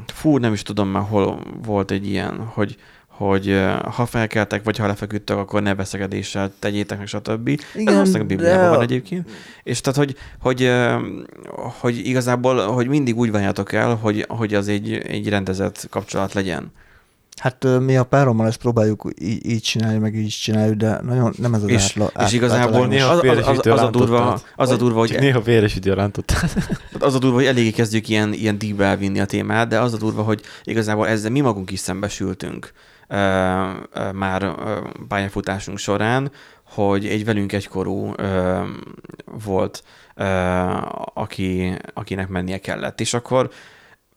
fú, nem is tudom már, hol volt egy ilyen, hogy, hogy ha felkeltek, vagy ha lefeküdtek, akkor ne veszekedéssel tegyétek meg, stb. Igen, Ez valószínűleg Bibliában van egyébként. És tehát, hogy, hogy, hogy igazából, hogy mindig úgy várjátok el, hogy, hogy az egy, egy rendezett kapcsolat legyen. Hát mi a párommal ezt próbáljuk így, így csinálni, meg így csináljuk, de nagyon nem ez az És- átla, és igazából néha az, az, az, az, a durva, az a durva, hogy néha véresütő rántottál. <laughs> Az a durva, hogy eléggé kezdjük ilyen, ilyen deepbe elvinni a témát, de az a durva, hogy igazából ezzel mi magunk is szembesültünk ö, ö, már ö, pályafutásunk során, hogy egy velünk egykorú ö, volt, ö, aki, akinek mennie kellett. És akkor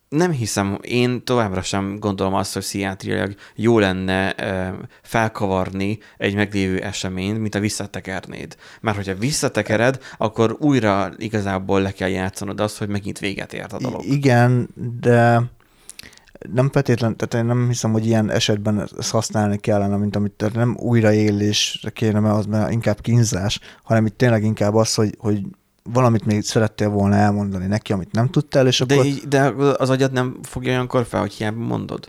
nem hiszem, én továbbra sem gondolom azt, hogy pszichiátriailag jó lenne ö, felkavarni egy meglévő eseményt, mint a visszatekernéd. Mert hogyha visszatekered, akkor újra igazából le kell játszanod azt, hogy megint véget ért a dolog. I- igen, de nem feltétlen, tehát én nem hiszem, hogy ilyen esetben ezt használni kellene, mint amit tehát nem újraélésre kéne, mert az már inkább kínzás, hanem itt tényleg inkább az, hogy, hogy valamit még szerettél volna elmondani neki, amit nem tudtál, és De, akkor... így, de az agyad nem fogja olyankor fel, hogy hiába mondod.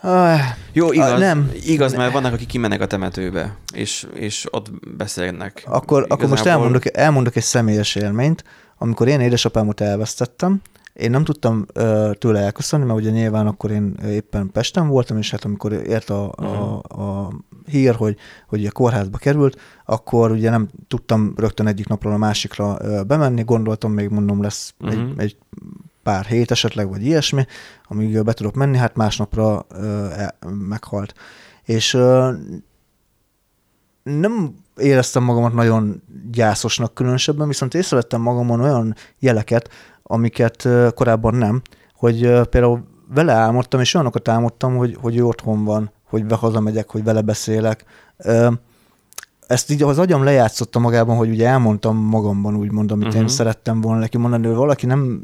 Ah, Jó, igaz, Ah, nem. igaz, mert vannak, akik kimennek a temetőbe, és, és ott beszélnek. Akkor, akkor most Igazából- elmondok, elmondok egy személyes élményt. Amikor én édesapámot elvesztettem, én nem tudtam ö, tőle elköszönni, mert ugye nyilván akkor én éppen Pesten voltam, és hát amikor ért a, a, a hír, hogy, hogy a kórházba került, akkor ugye nem tudtam rögtön egyik napról a másikra bemenni, gondoltam, még mondom lesz uh-huh. Mhm. egy, egy pár hét esetleg, vagy ilyesmi, amíg be tudok menni, hát másnapra ö, el, meghalt. És ö, nem éreztem magamat nagyon gyászosnak különösebben, viszont észrevettem magamon olyan jeleket, amiket korábban nem, hogy például vele álmodtam, és olyanokat álmodtam, hogy, hogy ő otthon van, hogy be hazamegyek, hogy vele beszélek. Ezt így az agyam lejátszotta magában, hogy ugye elmondtam magamban úgymond, amit uh-huh. én Mhm. szerettem volna neki mondani, de valaki nem,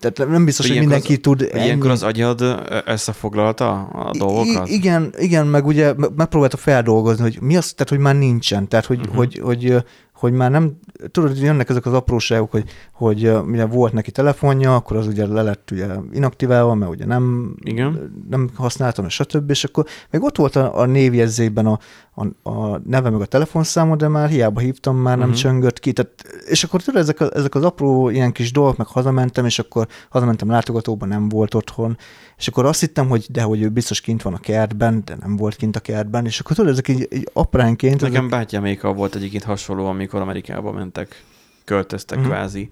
tehát nem biztos, hogy, Hogy mindenki tud Hogy ilyenkor az agyad összefoglalta a dolgokat? I- igen, igen, meg ugye me- megpróbálta feldolgozni, hogy mi az, tehát hogy már nincsen, tehát hogy, uh-huh. hogy, hogy, hogy már nem, tudod, jönnek ezek az apróságok, hogy, hogy ugye volt neki telefonja, akkor az ugye le lett ugye inaktiválva, mert ugye nem, Igen. nem használtam, és stb. És akkor még ott volt a, a névjegyzékben a, a, a neve meg a telefonszáma, de már hiába hívtam, már nem uh-huh. csöngött ki. Tehát, és akkor tudod, ezek, a, ezek az apró ilyen kis dolgok, meg hazamentem, és akkor hazamentem látogatóban, nem volt otthon, és akkor azt hittem, hogy de hogy ő biztos kint van a kertben, de nem volt kint a kertben, és akkor tudod, ezek így, így apránként, Nekem ezek, bátyámékkal volt egyébként hasonló, amikor Amerikába mentek, költöztek Mhm. uh-huh. kvázi,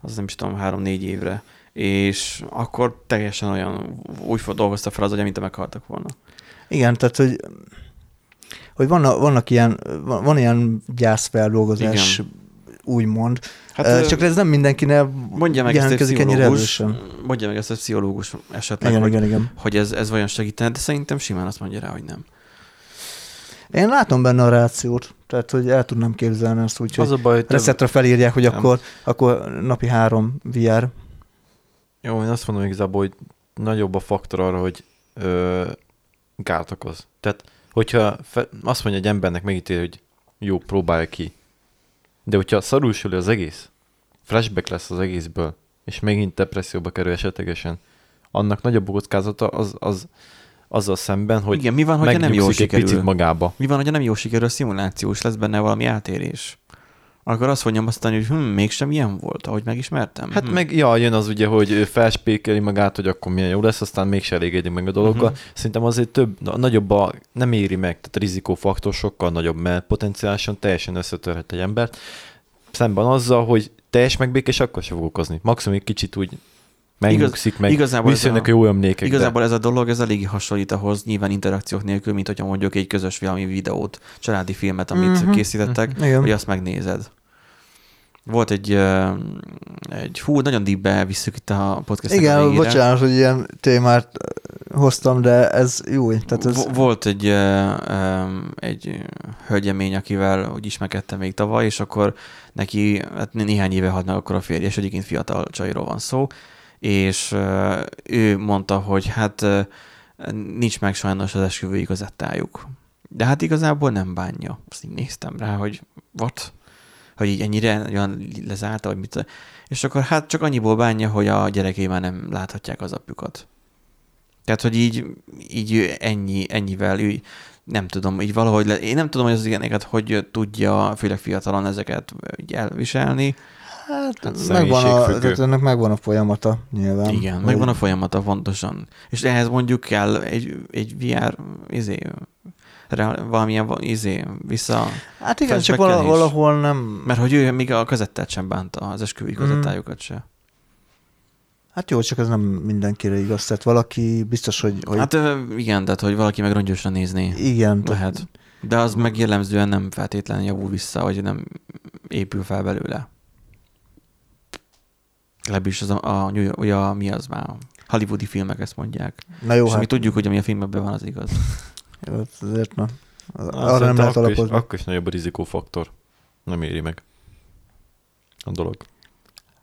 az nem is tudom, három-négy évre, és akkor teljesen olyan, úgy dolgozta fel az agya, mint meghaltak volna. igen, tehát, hogy hogy vannak, vannak ilyen, van, van ilyen gyászfeldolgozás, úgymond. Hát, Csak ez nem mindenkinek mondja meg ezt egy ennyire erősen. mondja meg ezt a pszichológus esetleg, Igen, hogy, igen, igen. hogy ez, ez vajon segítene, de szerintem simán azt mondja rá, hogy nem. Én látom benne a rációt, tehát hogy el tudnám képzelni ezt úgy, Az hogy a baj, hogy te, reszetre felírják, hogy Nem. akkor, akkor napi három VR. jó, én azt mondom igazából, hogy nagyobb a faktor arra, hogy ö, kárt okoz. Tehát, hogyha fe, azt mondja egy embernek megítél, hogy jó, próbálja ki. De hogyha szarul sül az egész, flashback lesz az egészből, és megint depresszióba kerül esetlegesen, annak nagyobb kockázata az, az azzal szemben, hogy Igen, mi van, hogyha nem egy sikerül? picit magába. Mi van, hogyha nem jó sikerül a szimulációs, lesz benne valami eltérés? Akkor azt fogja nyomasztani, hogy hm, mégsem ilyen volt, ahogy megismertem. Hát hm. meg, ja, jön az ugye, hogy felspékeli magát, hogy akkor milyen jó lesz, aztán mégse elégedik meg a. Mhm. Uh-huh. Szerintem azért több, na- nagyobb a, nem éri meg, tehát a rizikófaktor sokkal nagyobb, mert potenciálisan teljesen összetörhet egy embert. Szemben azzal, hogy teljes megbékés, akkor se fog okozni. Maximum egy kicsit úgy megnyugszik, meg igazából ez visszajönnek a- jó emlékek. Igazából ez a dolog, ez eléggé hasonlít ahhoz, nyilván interakciók nélkül, mint hogyha mondjuk egy közös valami videót, családi filmet, amit Mhm. uh-huh. készítettek, Igen. hogy azt megnézed. Volt egy, egy hú, nagyon deepbe visszük itt a podcast Igen, végére. bocsánat, hogy ilyen témát hoztam, de ez jó. Tehát ez, Vo- Volt egy, egy hölgyemény, akivel úgy ismerkedtem még tavaly, és akkor neki hát néhány éve meg akkor a férje, és egyébként fiatal csajról van szó, és ő mondta, hogy hát nincs meg sajnos az esküvői igazettájuk. De hát igazából nem bánja. Azt így néztem rá, hogy what? Hogy így ennyire olyan lezárta, vagy mit. És akkor hát csak annyiból bánja, hogy a gyerekei már nem láthatják az apjukat. Tehát, hogy így, így ennyi, ennyivel, ő nem tudom, így valahogy, le, én nem tudom, hogy az ilyeneket hogy tudja, főleg fiatalon ezeket így elviselni. hát, Hát megvan a, tehát ennek megvan a folyamata nyilván. Igen, Hogy- megvan a folyamata pontosan. És ehhez mondjuk kell egy, egy VR, izé, valamilyen va- izé, vissza, Hát igen, csak vala, valahol nem... mert hogy ő még a kazettát sem bánta, az esküvői Mm. kazettájukat se. Hát jó, csak ez nem mindenkire igaz. Tehát valaki biztos, hogy, hogy Hát igen, tehát hogy valaki meg rongyosra nézni igen. tehát- lehet. De az meg jellemzően nem feltétlenül javul vissza, vagy nem épül fel belőle. Legalábbis az a, a, a, a, mi az már, hollywoodi filmek ezt mondják. Na jó, és hát mi tudjuk, hogy ami a filmekben van, az igaz. <laughs> hát azért na. Na, Arra nem lehet akkor is, alapozni. akkor is nagyobb a rizikófaktor. Nem éri meg a dolog.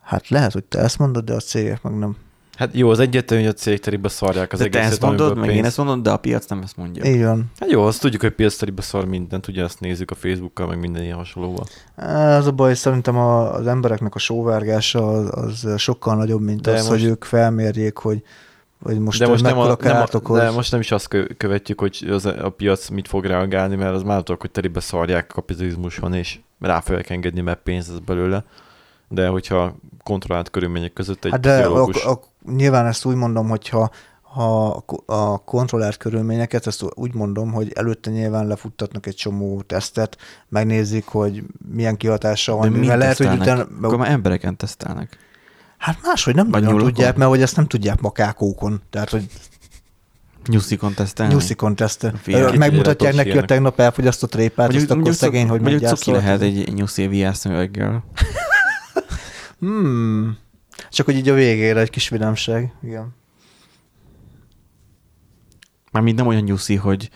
Hát lehet, hogy te ezt mondod, de a cégek meg nem. Hát jó, az egyetlen, hogy a cégteribe szarják az de te egészet, ezt mondod, meg én pénz- ezt mondom, de a piac nem ezt mondja. Így van. Hát jó, azt tudjuk, hogy piacteribe szar mindent, ugye azt nézzük a Facebookkal, meg minden ilyen hasonlóval. Ez a baj, szerintem a, az embereknek a sóvárgása az, az sokkal nagyobb, mint de az, most- hogy ők felmérjék, hogy, hogy most, de most nem, a, nem, a, de most nem is azt kö- követjük, hogy az, a piac mit fog reagálni, mert az már tudok, hogy telibe szarják kapitalizmuson, és rá fogják engedni, mert pénz ez belőle. De hogyha kontrollált körülmények között egy Hát de biológus... a, a, nyilván ezt úgy mondom, hogyha ha a kontrollált körülményeket, ezt úgy mondom, hogy előtte nyilván lefuttatnak egy csomó tesztet, megnézik, hogy milyen kihatása van. De mert lehet, hogy utána, Akkor már embereken tesztelnek. Hát máshogy nem Vagy nagyon tudják, mert hogy ezt nem tudják makákókon. Tehát, hogy Nyuszikon tesztelni. nyuszikon tesztel. Figyelj, kicsit Megmutatják neki a ilyenek. tegnap elfogyasztott répát, azt akkor cuk- szegény, hogy mondjuk cuki meggyászolt. lehet egy nyuszi VR szemüveggel. <laughs> Hmm. Csak hogy így a végére egy kis vidámság. Igen. Mármint nem olyan nyuszi, hogy,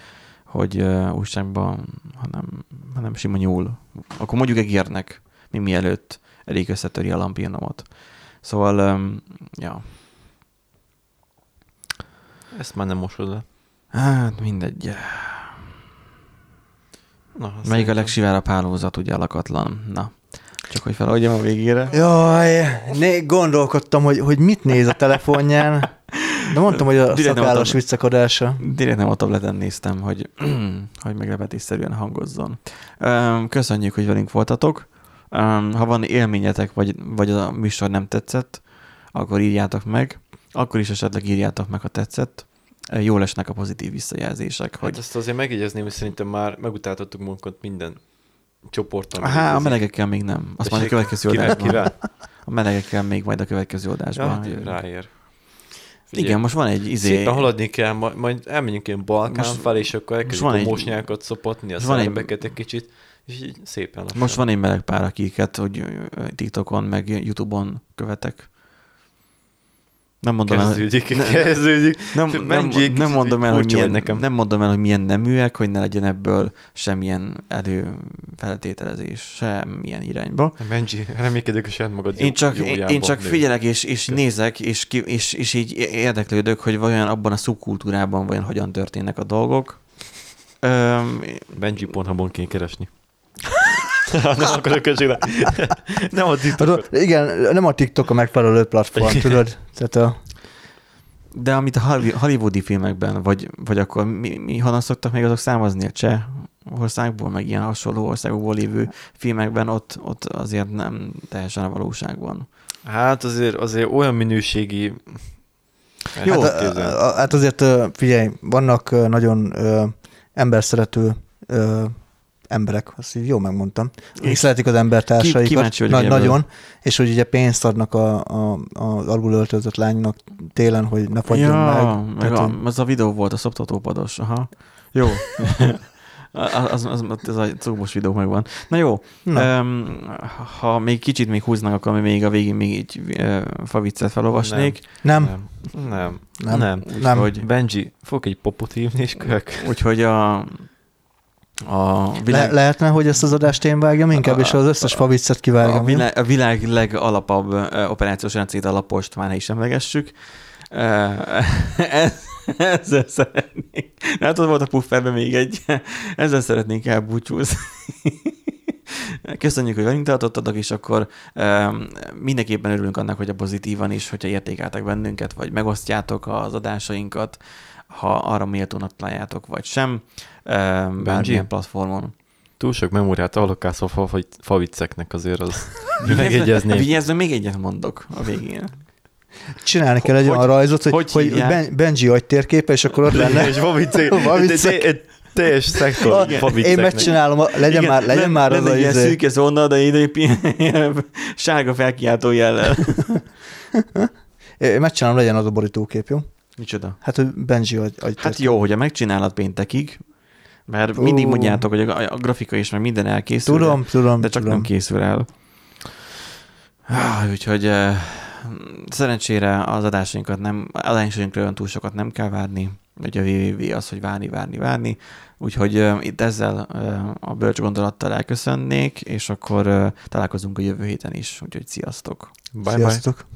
hogy uh, újságban, hanem, hanem sima nyúl. Akkor mondjuk egérnek, mi mielőtt elég összetöri a lampionomot. Szóval, um, ja, Ezt már nem mosod le. hát mindegy. Na, Melyik a legsivárabb hálózat, ugye a lakatlan? Na, csak hogy feladjam a végére. Jaj, né, gondolkodtam, hogy, hogy mit néz a telefonján, de mondtam, hogy a Direkt szakállas adtam. viccakodása. Direkt nem a tableten néztem, hogy, <clears throat> hogy meglepetésszerűen hangozzon. Köszönjük, hogy velünk voltatok. Öm, Ha van élményetek, vagy, vagy a műsor nem tetszett, akkor írjátok meg. Akkor is esetleg írjátok meg, ha tetszett. Jól esnek a pozitív visszajelzések. Hát Hogy... ezt azért megjegyezném, hogy szerintem már megutáltattuk magunkat minden csoporton. Há, a melegekkel még nem. Azt majd a következő kivel, adásban. kivel? A melegekkel még majd a következő Ja, adásban. hát ráér. Figyelj, Igen, most van egy izé... Szépen haladni kell, majd, majd elmenjünk ilyen Balkán Most- felé, és akkor elkezdjük a egy- mosnyákat szopatni, a van egy- egy kicsit, és így szépen lassan. Most van egy meleg pár, akiket hogy TikTokon, meg Youtube-on követek. Nem mondom el, hogy- Kezdődik, Ne- kezdődik. nem, nem, Benji, nem, mondom el, hogy milyen, nekem. nem mondom el, hogy milyen neműek, hogy ne legyen ebből semmilyen előfeltételezés, semmilyen irányba. Benji, reménykedek a saját magad Én csak, jó, én, én csak figyelek és, és nézek, és, ki, és, és így érdeklődök, hogy vajon abban a szubkultúrában vajon hogyan történnek a dolgok. Öm, Benji Pornhubon kéne keresni. <laughs> nem akarok köcsögre. nem a TikTokot. Hát, igen, nem a TikTok a megfelelő platform, tudod? Tehát a, De amit a holly- hollywoodi filmekben, vagy, vagy akkor mi, mi honnan szoktak még azok számozni? A cseh, országból, meg ilyen hasonló országokból lévő filmekben, ott, ott azért nem teljesen a valóságban. Hát azért, azért olyan minőségi... Jó, hát, hát, képzelni. a- a- hát azért figyelj, vannak nagyon ö, emberszerető ö, emberek, azt így jól megmondtam, akik És szeretik az embertársaikat. ki- ebből. nagyon, és hogy ugye pénzt adnak a, a, a alul öltözött lánynak télen, hogy ne fagyjon ja, meg. meg Tehát, a, hogy- az a videó volt, a szoptatópados, aha. Jó. <laughs> az, az, az, az, a cugos videó megvan. Na jó, Na, Um, ha még kicsit még húznak, akkor még a végén még egy uh, faviccet felolvasnék. nem, Nem, nem, Nem. nem. Nem. Úgyhogy, Benji, fog egy popot hívni, és kök. úgyhogy a, a Le, világ, lehetne, hogy ezt az adást én vágjam inkább, és az összes faviccet kivágjam. a jó? világ, a világ legalapabb uh, operációs rendszerét alapost már ne is emlegessük. Uh, <laughs> ez, ezzel szeretnék. Hát ott volt a pufferben még egy. Ezzel szeretnénk elbúcsúzni. <laughs> Köszönjük, hogy velünk tartottatok, és akkor um, mindenképpen örülünk annak, hogy a pozitívan is, hogyha értékeltek bennünket, vagy megosztjátok az adásainkat, ha arra méltónak találjátok, vagy sem, bármilyen platformon. Túl sok memóriát allokálsz a fa, favicceknek azért az <laughs> megjegyezném. Vigyázzon, még egyet mondok a végén. Csinálni kell egy olyan rajzot, hogy, hogy hogy, ben, Benji agytérképe, és akkor ott lenne. És faviccek. <laughs> Faviccek. Te- te- Teljes szektor A-. Én megcsinálom, a- legyen Igen, már, legyen már az a ilyen izé. szűke zóna, de ide sárga felkiáltó jellel. <laughs> Én megcsinálom, legyen az a borítókép, jó? Micsoda? Hát, hogy Benji agy, agy Hát jó, hogyha megcsinálod péntekig, mert Ó. mindig mondjátok, hogy a, a grafika és meg minden elkészül, Tudom, tudom, de csak tudom. nem készül el. Ah, úgyhogy eh, szerencsére az adásainkat nem, adásainkra olyan túl sokat nem kell várni. Ugye a www az, hogy várni, várni, várni. Úgyhogy eh, itt ezzel eh, a bölcs gondolattal elköszönnék, és akkor eh, találkozunk a jövő héten is. Úgyhogy sziasztok! Bye bye. Sziasztok.